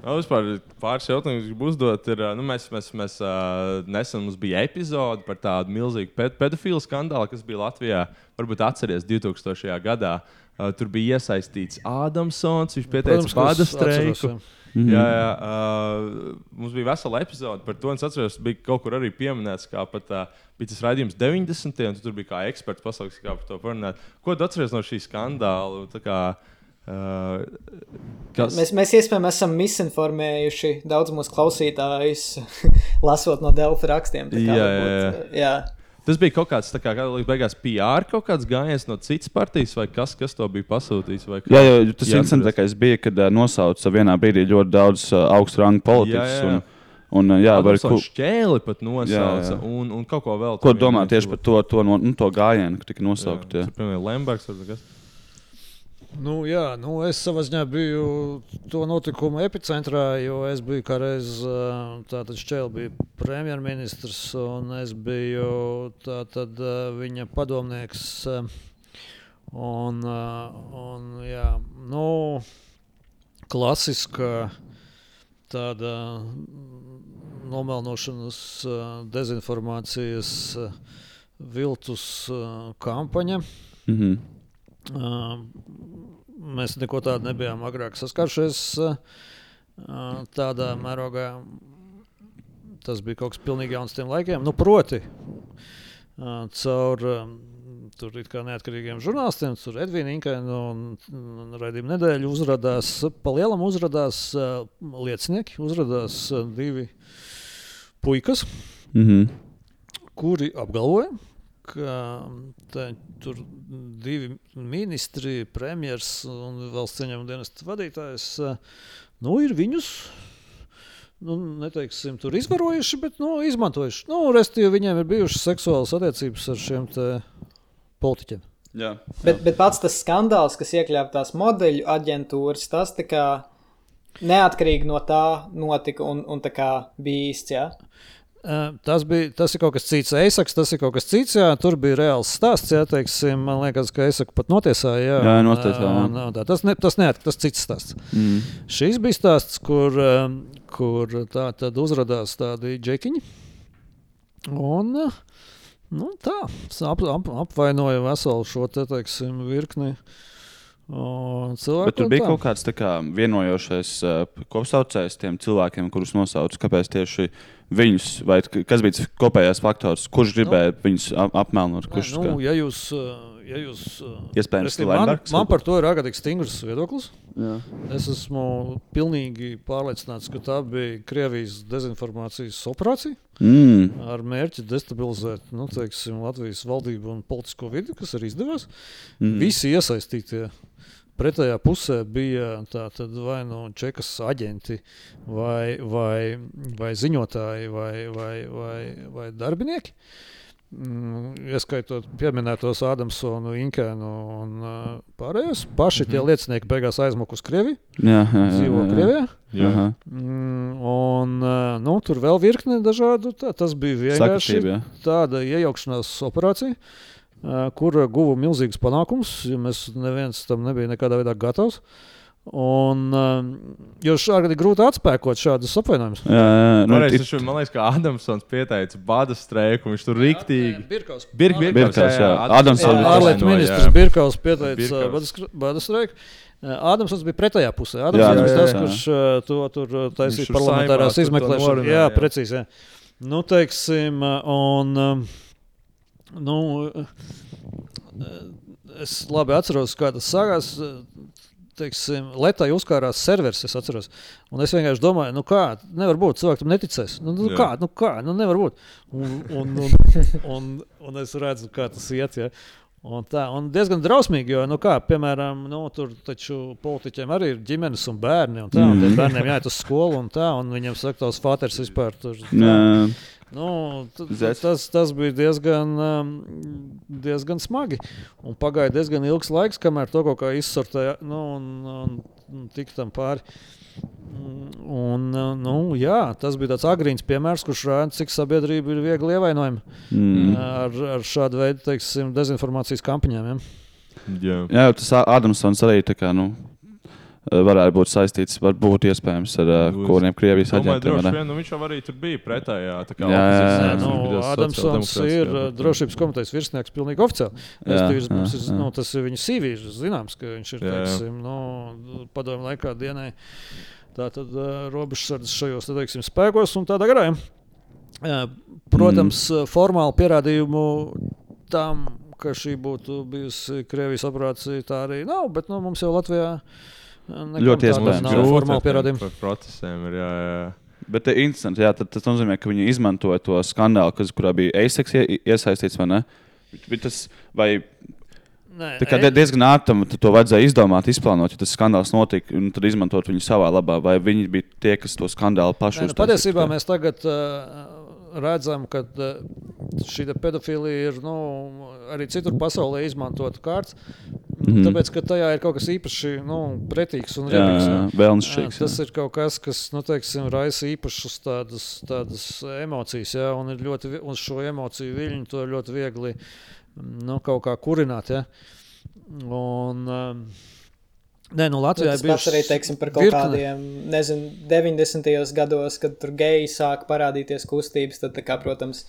Uh, vispār pāris jautājumus gribu uzdot. Ir, nu, mēs mēs, mēs uh, nesen mums bija epizode par tādu milzīgu ped pedofilu skandālu, kas bija Latvijā. Varbūt atceries 2000. gadā. Uh, tur bija iesaistīts Ādamsons, viņš pieteica bāda streiku. Mm -hmm. Jā, jā uh, mums bija vesela epizode par to. Es atceros, bija kaut kur arī pieminēts, kā pat uh, bija tas raidījums 90. un tur bija kā eksperts pasaules, kā par to parunāt. Ko tu atceries no šī skandāla? Uh, kas... Mēs, mēs iespējams esam misinformējuši daudz mūsu klausītājus, lasot no Delfa rakstiem. Jā, varbūt, jā. jā. Tas bija kaut kāds, kā, kā beigās, PR kaut kāds gājiens no citas partijas, vai kas, kas to bija pasūtījis? Jā, jo tas incidents bija, kad uh, nosauca vienā brīdī ļoti daudz uh, augstu rangu politiķus. Jā, jā. Un, Un, jā, var kaut ko šķēli pat nosauca, jā, jā. Un, un kaut ko vēl. Ko domā tieši par to, to, no, nu, to gājienu, ka tika nosaukt? Jā, jā. Piemēram, Lembergs vai kas? Nu, jā, nu, es savā ziņā biju to notikumu epicentrā, jo es biju kādreiz bija premjerministrs un es biju tātad viņa padomnieks. Un, un jā, nu, klasiska tāda nomelnošanas, dezinformācijas viltus kampaņa. Mm -hmm. Mēs neko tādu nebijām agrāk saskārušies tādā mērogā. Tas bija kaut kas pilnīgi jauns tiem laikiem. Nu, proti, caur tur ir kā neatkarīgiem žurnālistiem, tur Edvīna Inkaina un Raidījuma nedēļa uzrādās, pa lielam uzrādās liecinieki, uzrādās divi puikas, mm -hmm. kuri apgalvoja, ka tā, tur divi ministri, premjerministrs un valsts ieņēmuma dienesta vadītājs nu, ir viņus. Nu, neteiksim, tur izvarojuši, bet nu, izmantojuši. Nu, Restīvi viņiem ir bijušas seksuālas attiecības ar šiem politiķiem. Jā, jā. Bet, bet pats tas skandāls, kas iekļāva tās modeļu aģentūras, tas neatkarīgi no tā notika un, un tā kā bija īsts. Ja? Tas, bija, tas ir kaut kas cits. Eisaks, tas ir kaut kas cits. Jā, tur bija reāls stāsts. Jā, teiksim, man liekas, ka Eisaku pat notiesāja. Jā, jā notiesāja. Un, un, tā, tas, ne, tas neatkarīgs, tas cits stāsts. Mm. Šis bija stāsts, kur, kur tā tad uzrādījās tādi džekiņi. Un nu, tā ap, ap, apvainoja veselu šo te, teiksim, virkni. Bet tur bija tā. kaut kāds kā, vienojošais uh, kopsaucējs tiem cilvēkiem, kurus nosauca. Kāpēc tieši viņus, vai kas bija tas kopējais faktors, kurš gribēja nu, viņus ap apmelnot? Kurš, Nē, nu, ja jūs, ja jūs, Iespējams, man, man par to ir ārkārtīgi stingrs viedoklis. Jā. Es esmu pilnīgi pārliecināts, ka tā bija Krievijas dezinformācijas operācija. Mm. Ar mērķi destabilizēt nu, teiksim, Latvijas valdību un politisko vidi, kas arī izdevās. Mm. Visi iesaistītie Pretējā pusē bija vai nu no čekas aģenti, vai, vai, vai ziņotāji, vai, vai, vai, vai darbinieki. Mm, ieskaitot pieminētos Ādamsonu, Inkēnu un uh, pārējos. Paši tie mm -hmm. liecinieki beigās aizmuka uz Krieviju. Jā, jā, jā, dzīvo Krievijā. Jā. Mm, un, uh, nu, tur vēl virkne dažādu. Tā, tas bija vienkārši tāda iejaukšanās operācija. Uh, kur guva milzīgus panākumus, jo mēs neviens tam nebija nekādā veidā gatavs. Un, jo šādi ir grūti atspēkot šādus apvainojumus. Jā, jā, nu, Pareiz, it... Man liekas, ka Adamsons pieteica bada streiku. Viņš tur rīktīgi. Birkaus. Bir, Birkaus, jā. jā. Adamsons. Ārlietu ministrs Birkaus pieteica bada streiku. Ādams bija pretējā pusē. Ādams bija tas, kurš to tur taisīja parlamentārās izmeklēšanas. Jā, jā, precīzi. Jā. Nu, teiksim, un Nu, es labi atceros, kā tas sākās. Teiksim, Lietai uzkārās serveris, es atceros. Un es vienkārši domāju, nu kā, nevar būt, cilvēks tam neticēs. Nu, nu kā, nu kā, nu nevar būt. Un, un, un, un, un es redzu, kā tas iet. Ja. Un tā un diezgan drausmīgi, jo, nu, kā, piemēram, nu, tur taču politiķiem arī ir ģimenes un bērni. Un tā, un mm. bērniem jāiet uz skolu, un, tā, un viņiem saka, tavs fāters vispār tur. Tā. Nu, tas, tas bija diezgan, um, diezgan smagi. Un pagāja diezgan ilgs laiks, kamēr to kaut kā izsortēja nu, un, un, un tika tam pāri. Un, nu, jā, tas bija tāds agrīns piemērs, kurš rāda, cik sabiedrība ir viegli ievainojama mm. ar, ar šādu veidu teiksim, dezinformācijas kampaņām. Ja? Jā, jā tas Ādamsons arī tā kā. Nu varētu būt saistīts, varbūt iespējams ar uh, kuriem Krievijas aģentiem. Vien, nu, viņš jau arī tur bija pretējā. Jā, jā, jā. Nu, Adamsons ir drošības komitejas virsnieks pilnīgi oficiāli. Jā, jā, mums ir, jā. Nu, tas ir viņa CV, zināms, ka viņš ir, teiksim, nu, padomu laikā dienai. Tā tad uh, robežsardzes šajos teiksim, spēkos un tādā garā. Uh, protams, mm. formāli pierādījumu tam, ka šī būtu bijusi Krievijas operācija, tā arī nav. Bet nu, mums jau Latvijā ļoti iespējams formāli pierādījumi. Procesiem ir jā, jā. Bet ir interesanti, jā, tas nozīmē, ka viņi izmantoja to skandālu, kas, kurā bija ASEX iesaistīts vai ne. Bet tas, vai Nē, tā kā e... diezgan ātri to vajadzēja izdomāt, izplānot, ja tas skandāls notika, un tad izmantot viņu savā labā. Vai viņi bija tie, kas to skandālu pašu uztaisīja? Nu, patiesībā mēs tagad uh, redzam, ka uh, šī pedofilija ir nu, arī citur pasaulē izmantota kārts. Mm. Tāpēc, ka tajā ir kaut kas īpaši nu, pretīgs un redzams. Tas ir kaut kas, kas nu, teiksim, raisa īpašas tādas, tādas emocijas, ja, un ļoti uz šo emociju viļņu to ļoti viegli nu, kaut kā kurināt. Ja? Un, um, Nē, nu Latvijā tas pats arī teiksim, par kaut virkne. kādiem, nezinu, 90. gados, kad tur geji sāka parādīties kustības, tad, kā, protams,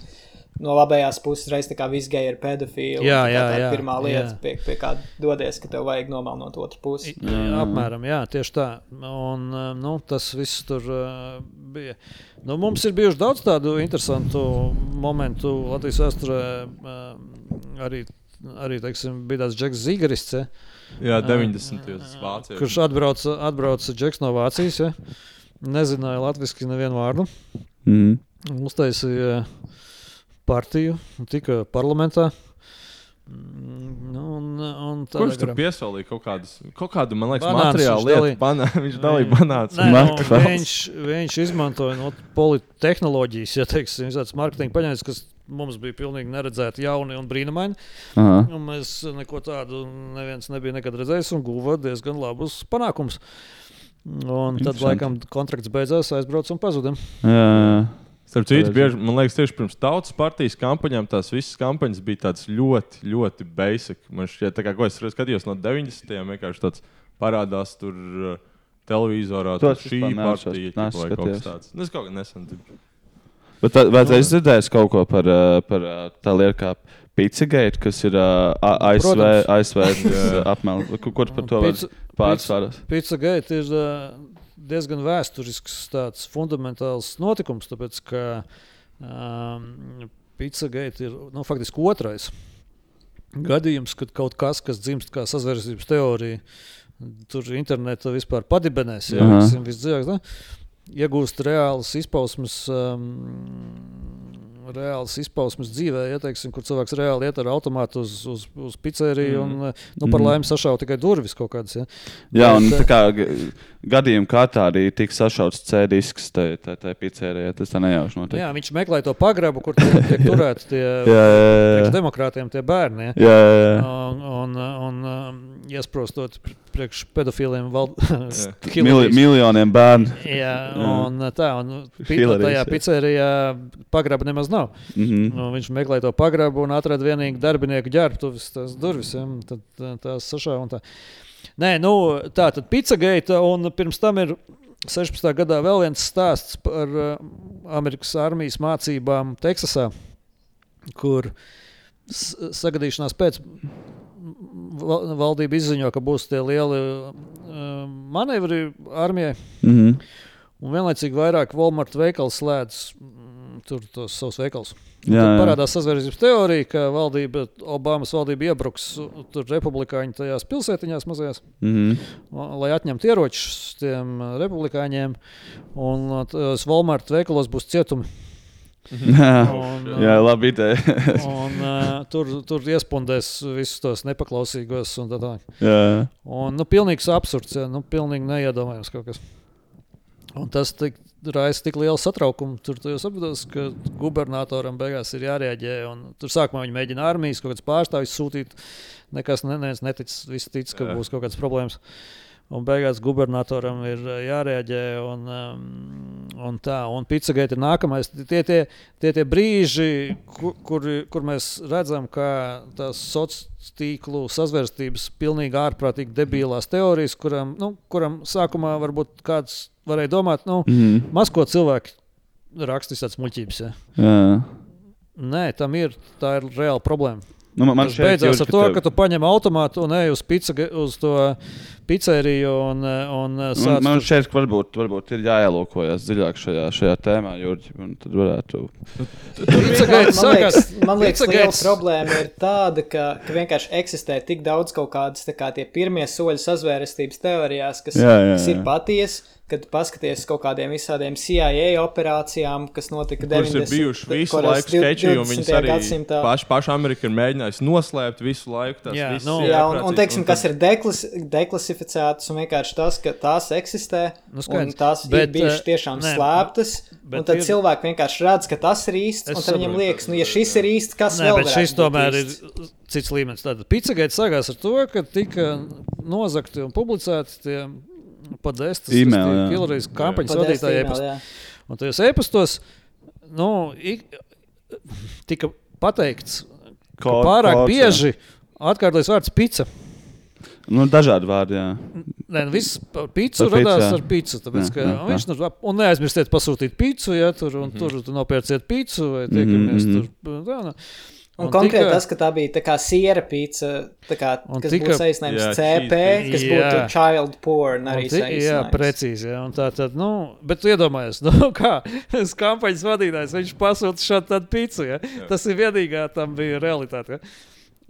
no labējās puses reizes tā kā viss geji ir pedofili. Jā, jā, jā. Pirmā lieta, jā. Pie, pie kā dodies, ka tev vajag nomalnot otru pusi. Jā, apmēram, jā, tieši tā. Un, um, nu, tas viss tur uh, bija. Nu, mums ir bijuši daudz tādu interesantu momentu Latvijas vēsturē. Uh, arī, arī teiksim, bija tāds Džeks Zigarists. Ja? Jā, 90. Vācijā. Kurš atbrauca, atbrauca Džeks no Vācijas. Ja? Nezināja latviešu nevienu vārdu. Mm. Uztaisīja partiju, tika parlamentā. Mm, nu, un, un Kurš tur piesaistīja kaut, kādus, kaut kādu, man liekas, banāns, materiālu lietu? Dalī... Banā, viņš dalīja banāns. Nē, nu, viņš, viņš izmantoja no politehnoloģijas, ja teiksim, tāds marketinga paņēmis, kas mums bija pilnīgi neredzēti, jauni un brīnumaini. Un mēs neko tādu neviens nebija nekad redzējis un guva diezgan labus panākumus. Un tad, laikam, kontrakts beidzās, aizbraucam un pazudam. Starp citu, bieži, man liekas, tieši pirms tautas partijas kampaņām tās visas kampaņas bija tādas ļoti, ļoti basic. Man šķiet, kā ko es skatījos no 90. gadiem, vienkārši tāds parādās tur uh, televizorā, tur šī partija vai kaut kas tāds. Nu, es kaut kā nesen. Tur. Bet vai, es dzirdēju kaut ko par, par tā lietu kā Pizzagate, kas ir ASV, ASV apmēram, kur par to var pārsvarās? Pizzagate ir diezgan vēsturisks tāds fundamentāls notikums, tāpēc ka um, Pizzagate ir nu, faktiski otrais gadījums, kad kaut kas, kas dzimst kā sazvērstības teorija, tur internetā vispār padibenēs. Jā, visdzīvāk, iegūst reālas izpausmes. Um, reāls izpausmes dzīvē, ja, teiksim, kur cilvēks reāli iet ar automātu uz, uz, uz pizzeriju mm. un nu, par mm. laimi sašauja tikai durvis kaut kādas. Ja. Jā, Bet, un tā kā gadījumā kārtā arī tika sašauts C-disks tajā pizzerijā. Tas tā nejauši notiek. Jā, viņš meklē to pagrabu, kur tiek turēti tie jā, jā, jā. demokrātiem, tie bērni. Ja. Jā, jā, jā. Un, un, un, un iesprostot priekš pedofiliem val... Mili, miljoniem bērnu. Jā, un tā, un tajā pizzerijā pagraba nemaz nav. Mm -hmm. nu, viņš meklē to pagrabu un atrada vienīgi darbinieku ģērbtuves, tās durvis, ja, tad tās sašā un tā. Nē, nu, tā tad Pizzagate, un pirms tam ir 16. gadā vēl viens stāsts par uh, Amerikas armijas mācībām Teksasā, kur sagadīšanās pēc valdība izziņo, ka būs tie lieli uh, manevri armijai. Mm -hmm. Un vienlaicīgi vairāk Walmart veikals slēdz tur tos savus veikalus. Jā, jā. Parādās sazvērstības teorija, ka valdība, Obamas valdība iebruks tur republikāņu tajās pilsētiņās mazajās, mm -hmm. lai atņemtu ieročus tiem republikāņiem. Un tos Walmart veikalos būs cietumi. Jā, un, jā labi un, uh, tur, tur iespundēs visus tos nepaklausīgos. Un tā tā. Jā. Un, nu, pilnīgs absurds, ja, nu, pilnīgi neiedomājams kaut kas. Un tas tik, raisa tik lielu satraukumu. Tur jau saprotas, ka gubernatoram beigās ir jārēģē. Tur sākumā viņi mēģina armijas kaut kādas pārstāvjus sūtīt. Nekas ne, netic, visi tic, ka būs kaut kādas problēmas. un beigās gubernatoram ir jārēģē. Un, um, un tā, un Pizzagate ir nākamais. Tie tie, tie, tie brīži, kur, kur, kur mēs redzam, ka tās sociālās tīklu sazvērstības pilnīgi ārprātīgi debilās teorijas, kuram, nu, kuram sākumā varbūt kāds varēja domāt, nu, mm. maz ko cilvēki rakstīs tādas muļķības. Ja. Jā. Nē, tam ir, tā ir reāla problēma. Nu, man Tas beidzās ar to, tev... ka tu paņem automātu un ej uz, pizza, uz to pizzeriju. Un, un man, man šķiet, ka varbūt, varbūt ir jāielūkojas dziļāk šajā, šajā tēmā, Jurģi. Tad varētu. Pizzagaits, man liekas, man liekas liela problēma ir tāda, ka, ka vienkārši eksistē tik daudz kaut kādas kā tie pirmie soļi sazvērestības teorijās, kas, jā, jā, jā. kas ir patiesi kad paskaties kaut kādiem visādiem CIA operācijām, kas notika 90. gadsimtā. Ir bijuši visu laiku skeči, un viņas arī gadsimtā... paši, paši Amerika ir mēģinājusi noslēpt visu laiku. Jā, nu, jā un, un, teiksim, un kas ir deklas, deklasificētas, un vienkārši tas, ka tās eksistē, nu, un tās bet, ir bijušas eh, tiešām ne, slēptas. Un tad ir... cilvēki vienkārši redz, ka tas ir īsts, un tad viņam liekas, nu, ja šis ir īsts, kas Nē, vēl ir? Šis tomēr ir cits līmenis. Tātad Pizzagaita sākās ar to, ka tika nozagti un publicēti tie Podestas, Hillarijas kampaņas vadītāja e-pasta. Un tajos e-pastos nu, tika pateikts, ka Kod, pārāk kods, bieži atkārtojas vārds pica. Nu, dažādi vārdi, jā. Nē, nu, viss pīcis radās ar pīci. Tāpēc, jā, ka, jā. Viņš, nu, un neaizmirstiet pasūtīt pīci, ja tur, un, mm -hmm. tur nopērciet pīci vai tiekamies mm -hmm. tur. Tā, nu. Un, un konkrēti tika, tas, ka tā bija tā kā siera pīca, kā, kas tika, būtu saistījums jā, CP, kas jā. būtu child porn arī saistījums. Jā, precīzi, jā, un tā tad, nu, bet tu iedomājies, nu, kā, kampaņas vadītājs, viņš pasūta šādu pīcu, ja? Jā. Tas ir vienīgā tam bija realitāte, ja?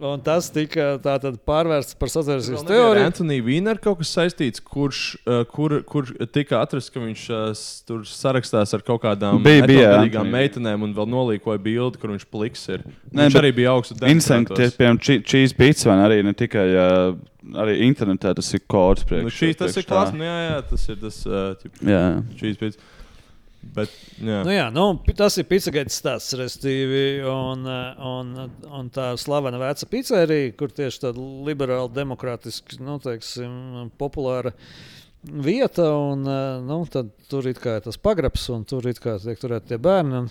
Un tas tika pārvērsts par sazināšanās teoriju. Antonius Vīners kaut kas saistīts, kurš uh, kur, kur tika atrasts, ka viņš uh, tur sarakstās ar kaut kādām bija meitenēm un vēl nolīkoja bildi, kur viņš pliks ir. Nē, viņš arī bija augsts. Instinkti, piemēram, čīs pīcis vai arī ne tikai. Uh, Arī internetā tas ir kods priekš. Nu, šīs, tas ir klāsts, nu jā, jā, tas ir tas. Uh, ķip, jā. Čīs pīcis. Bet, jā. Nu, jā, nu, tas ir pizzagaitas stāsts, restīvi, un, un, un tā slavena veca pizzerija, kur tieši tāda liberāla, demokrātiski, nu, teiksim, populāra vieta, un nu, tur ir tas pagrabs, un tur ir tiek turēti tie bērni.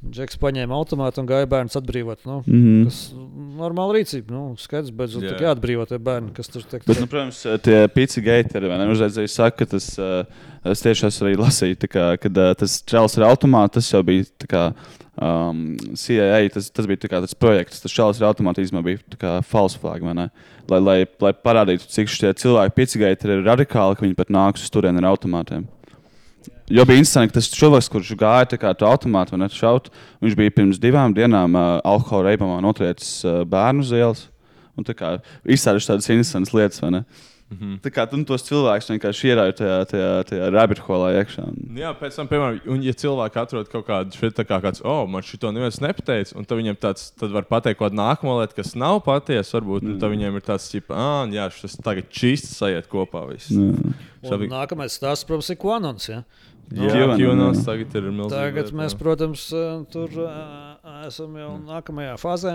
Džeks paņēma automātu un gāja bērnu atbrīvot. Nu, mm -hmm. Tas ir normāla rīcība. Nu, skaidrs, bet tur yeah. jāatbrīvo tie bērni, kas tur tiek. Bet, nu, protams, tie pici geiteri, vai ne? Uzreiz arī saka, ka tas. Uh, Es tieši esmu arī lasījis, kā, kad uh, tas čels ar automātu, tas jau bija kā, um, CIA, tas, tas bija kā, tas projekts, tas čels ar automātu īstenībā bija false flag, lai, lai, lai parādītu, cik šie cilvēki piecigaiti ir radikāli, ka viņi pat nāks uz turieni ar automātiem. Jo bija interesanti, ka tas cilvēks, kurš gāja tā kā to automātu un šaut, viņš bija pirms divām dienām uh, alkohola reibamā notriecis uh, bērnu uz ielas. Un tā kā izsāļas tādas interesantas lietas, vai ne? Uh, Mm -hmm. Tā kā tu tos cilvēkus vienkārši ierauj tajā, tajā, tajā rabbit holā iekšā. Jā, pēc tam, piemēram, un, ja cilvēki atrod kaut kādu šeit, tā kā kāds, oh, man šito neviens nepateica, un tad viņam tāds, tad var pateikt kaut kādu nākamo lietu, kas nav patiesa, varbūt, mm. tad viņiem ir tāds, tipo, ah, jā, šis tagad čīsts sajiet kopā viss. Mm. Šabi... Nākamais stāsts, protams, ir Kvanons. Ja? Nu, jā, Kvanons tagad ir milzīgs. Tagad lieta, mēs, protams, tur esam jau nākamajā fāzē.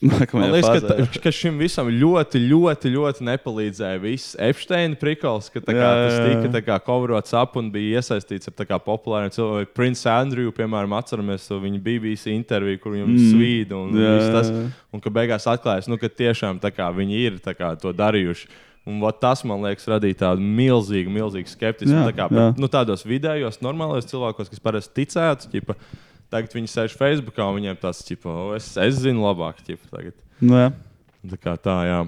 Man liekas, fāzē. ka, ka šim visam ļoti, ļoti, ļoti nepalīdzēja viss Epsteina prikals, ka kā, jā, jā. tas tika coverots ap un bija iesaistīts ar populāriem cilvēkiem. Prince Andrew, piemēram, atceramies to viņa BBC interviju, kur viņam mm. svīd un jā, tas, un ka beigās atklājas, nu, ka tiešām kā, viņi ir kā, to darījuši. Un vat, tas, man liekas, radīja tādu milzīgu, milzīgu skeptismu. Jā, tā kā, bet, nu, tādos vidējos, normālos cilvēkos, kas parasti ticētu, ķipa, Tagad viņi sēž Facebookā un viņiem tas, tipo, es, es zinu labāk. Ķipa, tagad. nu, jā. tā kā tā, jā.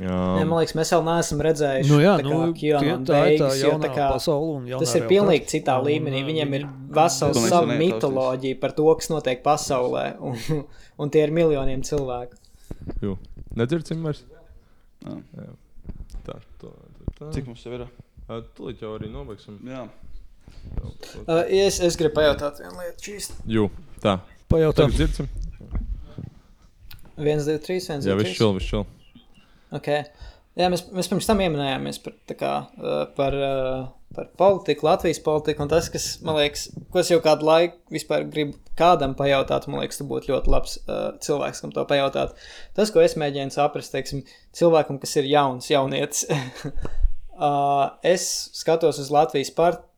Jā. Jā, man liekas, mēs vēl neesam redzējuši nu, jā, tā, nu, tie, tā beigas, ir tā jaunā kā, pasaule. Tas ir pilnīgi citā un, līmenī. Viņiem ir vesela sava mitoloģija par to, kas notiek pasaulē, un, un tie ir miljoniem cilvēku. Jū. Nedzirdzim vairs? Jā. Jā. Tā, tā, tā. Cik mums jau ir? Tūlīt jau arī nobeigsim. Jā. Uh, es, es gribu pajautāt vienu lietu. Čīst. Jū, tā. Pajautāt. Dzirdam. 1, 2, 3, 1, 2, 3. Jā, viss čil, viss čil. Okay. Jā, mēs, mēs pirms tam pieminējāmies par, kā, par, par politiku, Latvijas politiku. Tas, kas man liekas, ko es jau kādu laiku vispār gribu kādam pajautāt, man liekas, tas būtu ļoti labs uh, cilvēks, kam to pajautāt. Tas, ko es mēģinu saprast, teiksim, cilvēkam, kas ir jauns, jaunietis, Uh, es skatos uz Latvijas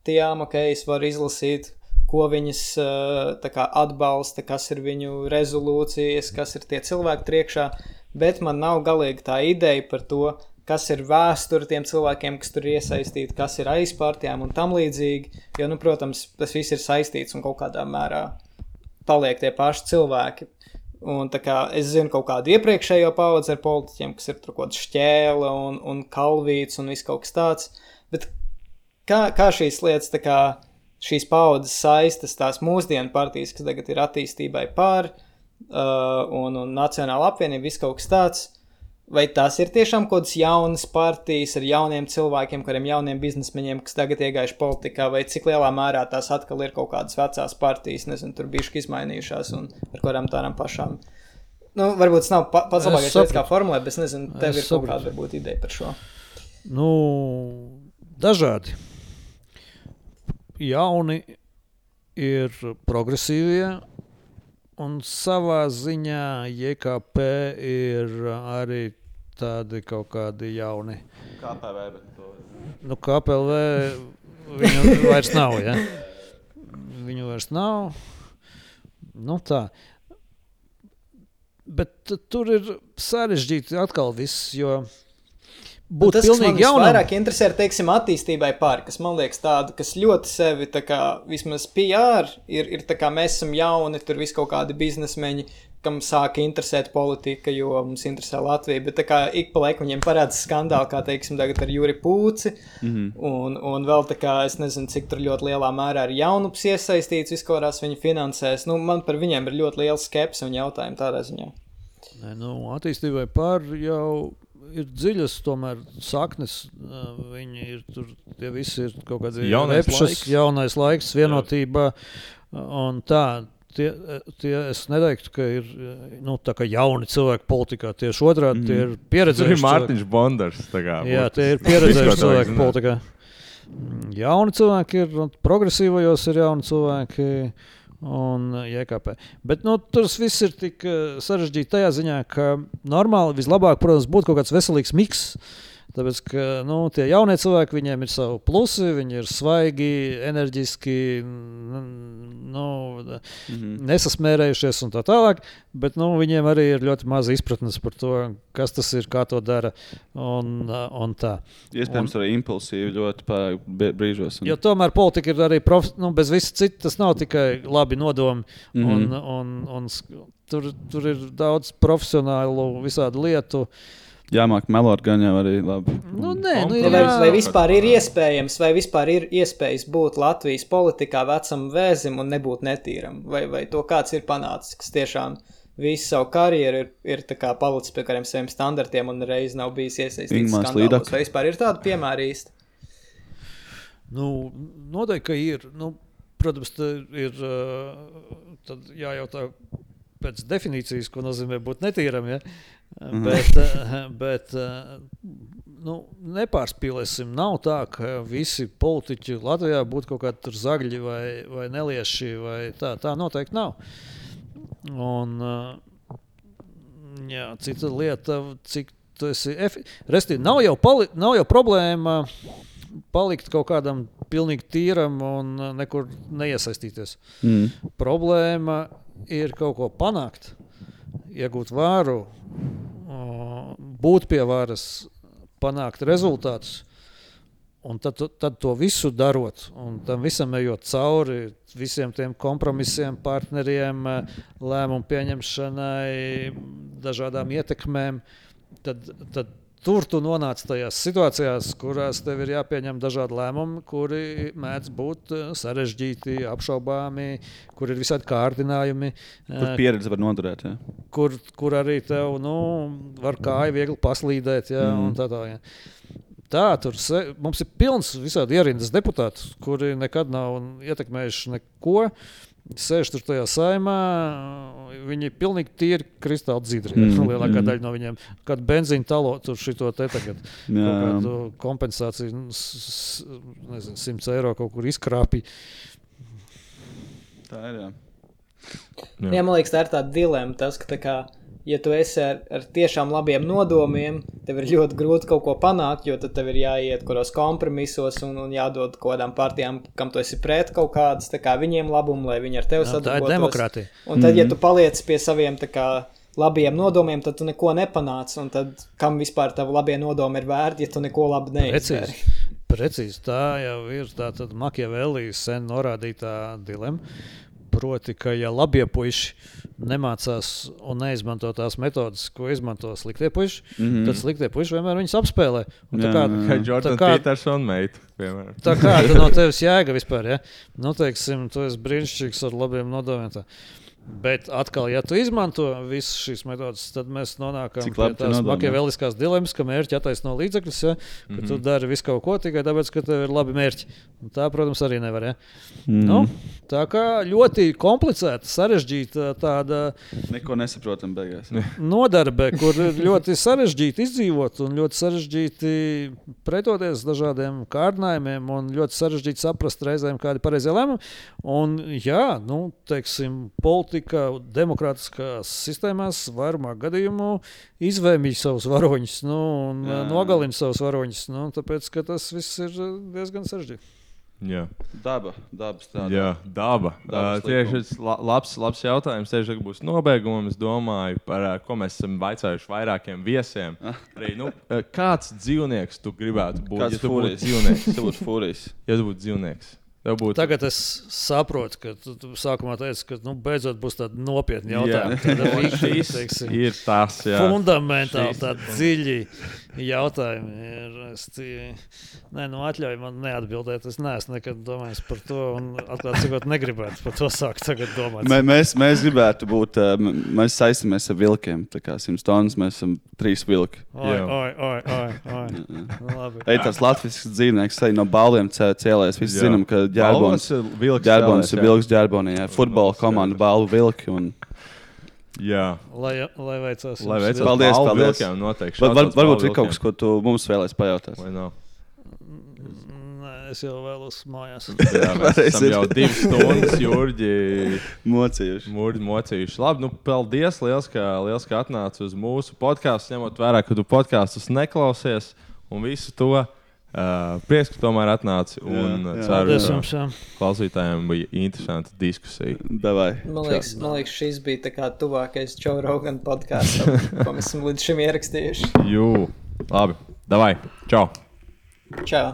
partijām, ok, es varu izlasīt, ko viņas uh, kā, atbalsta, kas ir viņu rezolūcijas, kas ir tie cilvēki priekšā, bet man nav galīgi tā ideja par to, kas ir vēsture tiem cilvēkiem, kas tur ir iesaistīti, kas ir aiz partijām un tam līdzīgi. Jo, nu, protams, tas viss ir saistīts un kaut kādā mērā paliek tie paši cilvēki. Un, kā, es zinu kaut kādu iepriekšējo paudzi ar politiķiem, kas ir tur kaut kāda šķēle un, un kalvīts un viss kaut kas tāds. Bet kā, kā šīs lietas, kā šīs paudzes saistas, tās mūsdienu partijas, kas tagad ir attīstībai pār uh, un, un nacionāla apvienība, viss kaut kas tāds. Vai tās ir tiešām kaut kādas jaunas partijas ar jauniem cilvēkiem, kuriem jauniem biznesmeņiem, kas tagad iegājuši politikā, vai cik lielā mērā tās atkal ir kaut kādas vecās partijas, nezinu, tur bijušas izmainījušās un ar kurām tādām pašām. Nu, varbūt tas nav pa, pats labākais veids, kā formulēt, bet es nezinu, tev es ir sapratu. kaut kāda varbūt ideja par šo. Nu, dažādi. Jauni ir progresīvie, Un savā ziņā JKP ir arī tādi kaut kādi jauni. KPV, bet to. Nu, KPV viņu vairs nav, ja? Viņu vairs nav. Nu tā. Bet tur ir sarežģīti atkal viss, jo būt tas, pilnīgi jaunam. Vairāk interesē, teiksim, attīstībai pāri, kas man liekas tāda, kas ļoti sevi, tā kā vismaz PR, ir, ir tā kā mēs esam jauni, tur vis kaut kādi biznesmeņi, kam sāka interesēt politika, jo mums interesē Latvija, bet tā kā ik pa laikam viņiem parādās skandāli, kā, teiksim, tagad ar Juri Pūci, mm -hmm. un, un vēl tā kā, es nezinu, cik tur ļoti lielā mērā ir jaunups iesaistīts, viskorās viņi finansēs, nu, man par viņiem ir ļoti liels skepsis un jautājumi tādā ziņā. Nē, nu, attīstībai pār jau ir dziļas tomēr saknes. Viņi ir tur, tie visi ir kaut kādi jaunais epšas, laiks. jaunais laiks, vienotība un tā. Tie, tie es neteiktu, ka ir nu, jauni cilvēki politikā. Tieši otrādi mm. tie ir pieredzējuši. Tas ir Mārtiņš Bondars. Kā, Jā, tie ir pieredzējuši cilvēki politikā. Jauni cilvēki ir, progresīvajos ir jauni cilvēki. Uh, un uh, JKP. Bet nu, tur viss ir tik uh, sarežģīti tajā ziņā, ka normāli vislabāk, protams, būtu kaut kāds veselīgs miks. Tāpēc, ka nu, tie jaunie cilvēki, viņiem ir savi plusi, viņi ir svaigi, enerģiski, nu, mm -hmm. nesasmērējušies un tā tālāk. Bet nu, viņiem arī ir ļoti maz izpratnes par to, kas tas ir, kā to dara. Un, un tā. Iespējams, un, arī impulsīvi ļoti brīžos. Un... Jo tomēr politika ir arī prof, nu, bez visa cita. Tas nav tikai labi nodomi. Mm -hmm. un, un, un, tur, tur ir daudz profesionālu visādu lietu. Uh, jāmāk melot, gan jau arī labi. Nu, nē, nu, jā. vai, vai vispār ir iespējams, vai vispār ir iespējas būt Latvijas politikā vecam vēzim un nebūt netīram? Vai, vai to kāds ir panācis, kas tiešām visu savu karjeru ir, ir palicis pie kādiem saviem standartiem un reiz nav bijis iesaistīts skandālos? Vai vispār ir tāda piemēra īsti? Nu, noteikti, ka ir. Nu, protams, ir jājautā pēc definīcijas, ko nozīmē būt netīram. Ja? Mhm. Bet, eh, bet eh, nu, nepārspīlēsim. Nav tā, ka visi politiķi Latvijā būtu kaut kādi zagļi vai, vai nelieši. Vai tā, tā noteikti nav. Un, eh, jā, cita lieta, cik tas ir. Restīvi, nav, jau pali, nav jau problēma palikt kaut kādam pilnīgi tīram un nekur neiesaistīties. Mm. Problēma ir kaut ko panākt, iegūt vāru, būt pie varas, panākt rezultātus. Un tad, tad to visu darot, un tam visam ejot cauri, visiem tiem kompromisiem, partneriem, lēmumu pieņemšanai, dažādām ietekmēm, tad, tad tur tu nonāc tajās situācijās, kurās tev ir jāpieņem dažādi lēmumi, kuri mēdz būt eh, sarežģīti, apšaubāmi, kur ir visādi kārdinājumi. Eh, kur pieredze var noderēt. Ja? Kur, kur arī tev nu, var kāja viegli paslīdēt. Ja, mm. tā, tā, ja. tā, tur se, mums ir pilns visādi ierindas deputātu, kuri nekad nav ietekmējuši neko. Uh, 64. saimā viņi ir pilnīgi tīri kristāli dzidri. Mm, lielākā mm. daļa no viņiem, kad benzīna talo tur šito te tagad kompensāciju, nu, nezinu, 100 eiro kaut kur izkrāpīja. Tā ir. Jā. Jā. jā, man liekas, tā ir tā dilemma. Tas, ka tā kā, uh, ja tu esi ar, ar tiešām labiem nodomiem, tev ir ļoti grūti kaut ko panākt, jo tad tev ir jāiet kādos kompromisos un, un jādod kaut kādām partijām, kam tu esi pret kaut kādas, kā viņiem labumu, lai viņi ar tevi sadarbotos. Tā ir demokrātija. Un tad, mm -hmm. ja tu paliec pie saviem kā, labiem nodomiem, tad tu neko nepanāc. Un tad kam vispār tavi labie nodomi ir vērti, ja tu neko labu neizdarīsi? Precīzi. Precīzi. Tā jau ir tā Makiavelijas sen norādītā dilemma. Proti, ka ja labie puiši nemācās un neizmanto tās metodas, ko izmanto sliktie puiši, mm -hmm. tad sliktie puiši vienmēr viņus apspēlē. Un tā kā Jordana kā, Petersona meita, piemēram. Tā kāda no tevis jēga vispār, ja? Nu, teiksim, tu esi brīnišķīgs ar labiem nodomiem. Tā. Bet atkal, ja tu izmanto visas šīs metodas, tad mēs nonākam Cik pie tās makiaveliskās dilemmas, ka mērķi attaisno līdzekļus, ja, ka mm -hmm. tu dari visu kaut ko tikai tāpēc, ka tev ir labi mērķi. Un tā, protams, arī nevar. Ja. Mm -hmm. nu, tā kā ļoti komplicēta, sarežģīta tāda. Neko nesaprotam beigās. Nodarbe, kur ir ļoti sarežģīti izdzīvot un ļoti sarežģīti pretoties dažādiem kārdinājumiem un ļoti sarežģīti saprast reizēm, kādi ir pareizie lēmumi. Un, jā, nu, teiksim, politika politika demokrātiskās sistēmās vairumā gadījumu izvēmj savus varoņus nu, un Jā. nogalina savus varoņus. Nu, tāpēc tas viss ir diezgan sarežģīti. Jā. Daba, daba strādā. Jā, daba. Uh, tieši tas labs, labs jautājums. Tieši būs nobeigumam. Es domāju par uh, ko mēs esam vaicājuši vairākiem viesiem. Ah. Arī, nu, uh, kāds dzīvnieks tu gribētu būt? Kāds ja tu būtu dzīvnieks? ja tu būtu dzīvnieks. Būt... Tagad es saprotu, ka tu, tu sākumā teici, ka nu, beidzot būs tāda nopietna jautājuma. Tā ir tas, jā. fundamentāli, tādi dziļi jautājumi. Ir, es, nē, nu, atļauj man neatbildēt. Es neesmu nekad domājis par to, un atklāti sakot, negribētu par to sākt tagad domāt. Mē, mēs, mēs gribētu būt, mēs saistamies ar vilkiem. Tā kā simts tonnas, mēs esam trīs vilki. Oi, oi, oi, oi, oi. Ej, tas latviešu dzīvnieks no baliem cēlēs. Visi zinām, ka ģērbons ir vilks. Ģērbons ir vilks ģērbonī. Futbola komanda balvu vilki. Un... Jā, lai, lai veicās. Lai veicās. Paldies, paldies. Vilkiem, noteikti. Var, var, varbūt ir kaut kas, ko tu mums vēlēsi pajautāt. Vai nav? Nē, es jau vēlos mājās. Jā, mēs esam jau divas stundas, Jurģi. Mocījuši. Mūrģi mocījuši. Labi, nu, paldies, liels, ka, liels, ka atnāci uz mūsu podkāstu, ņemot vērā, ka tu podkāstus neklausies un visu to. Uh, prieks, ka tomēr atnāci. Un jā, jā. ceru, ka klausītājiem bija interesanta diskusija. Davai. Man liekas, Čau. man liekas šis bija tā tuvākais Joe Rogan podkāstam, ko mēs esam līdz šim ierakstījuši. Jū, labi. Davai. Čau. Čau.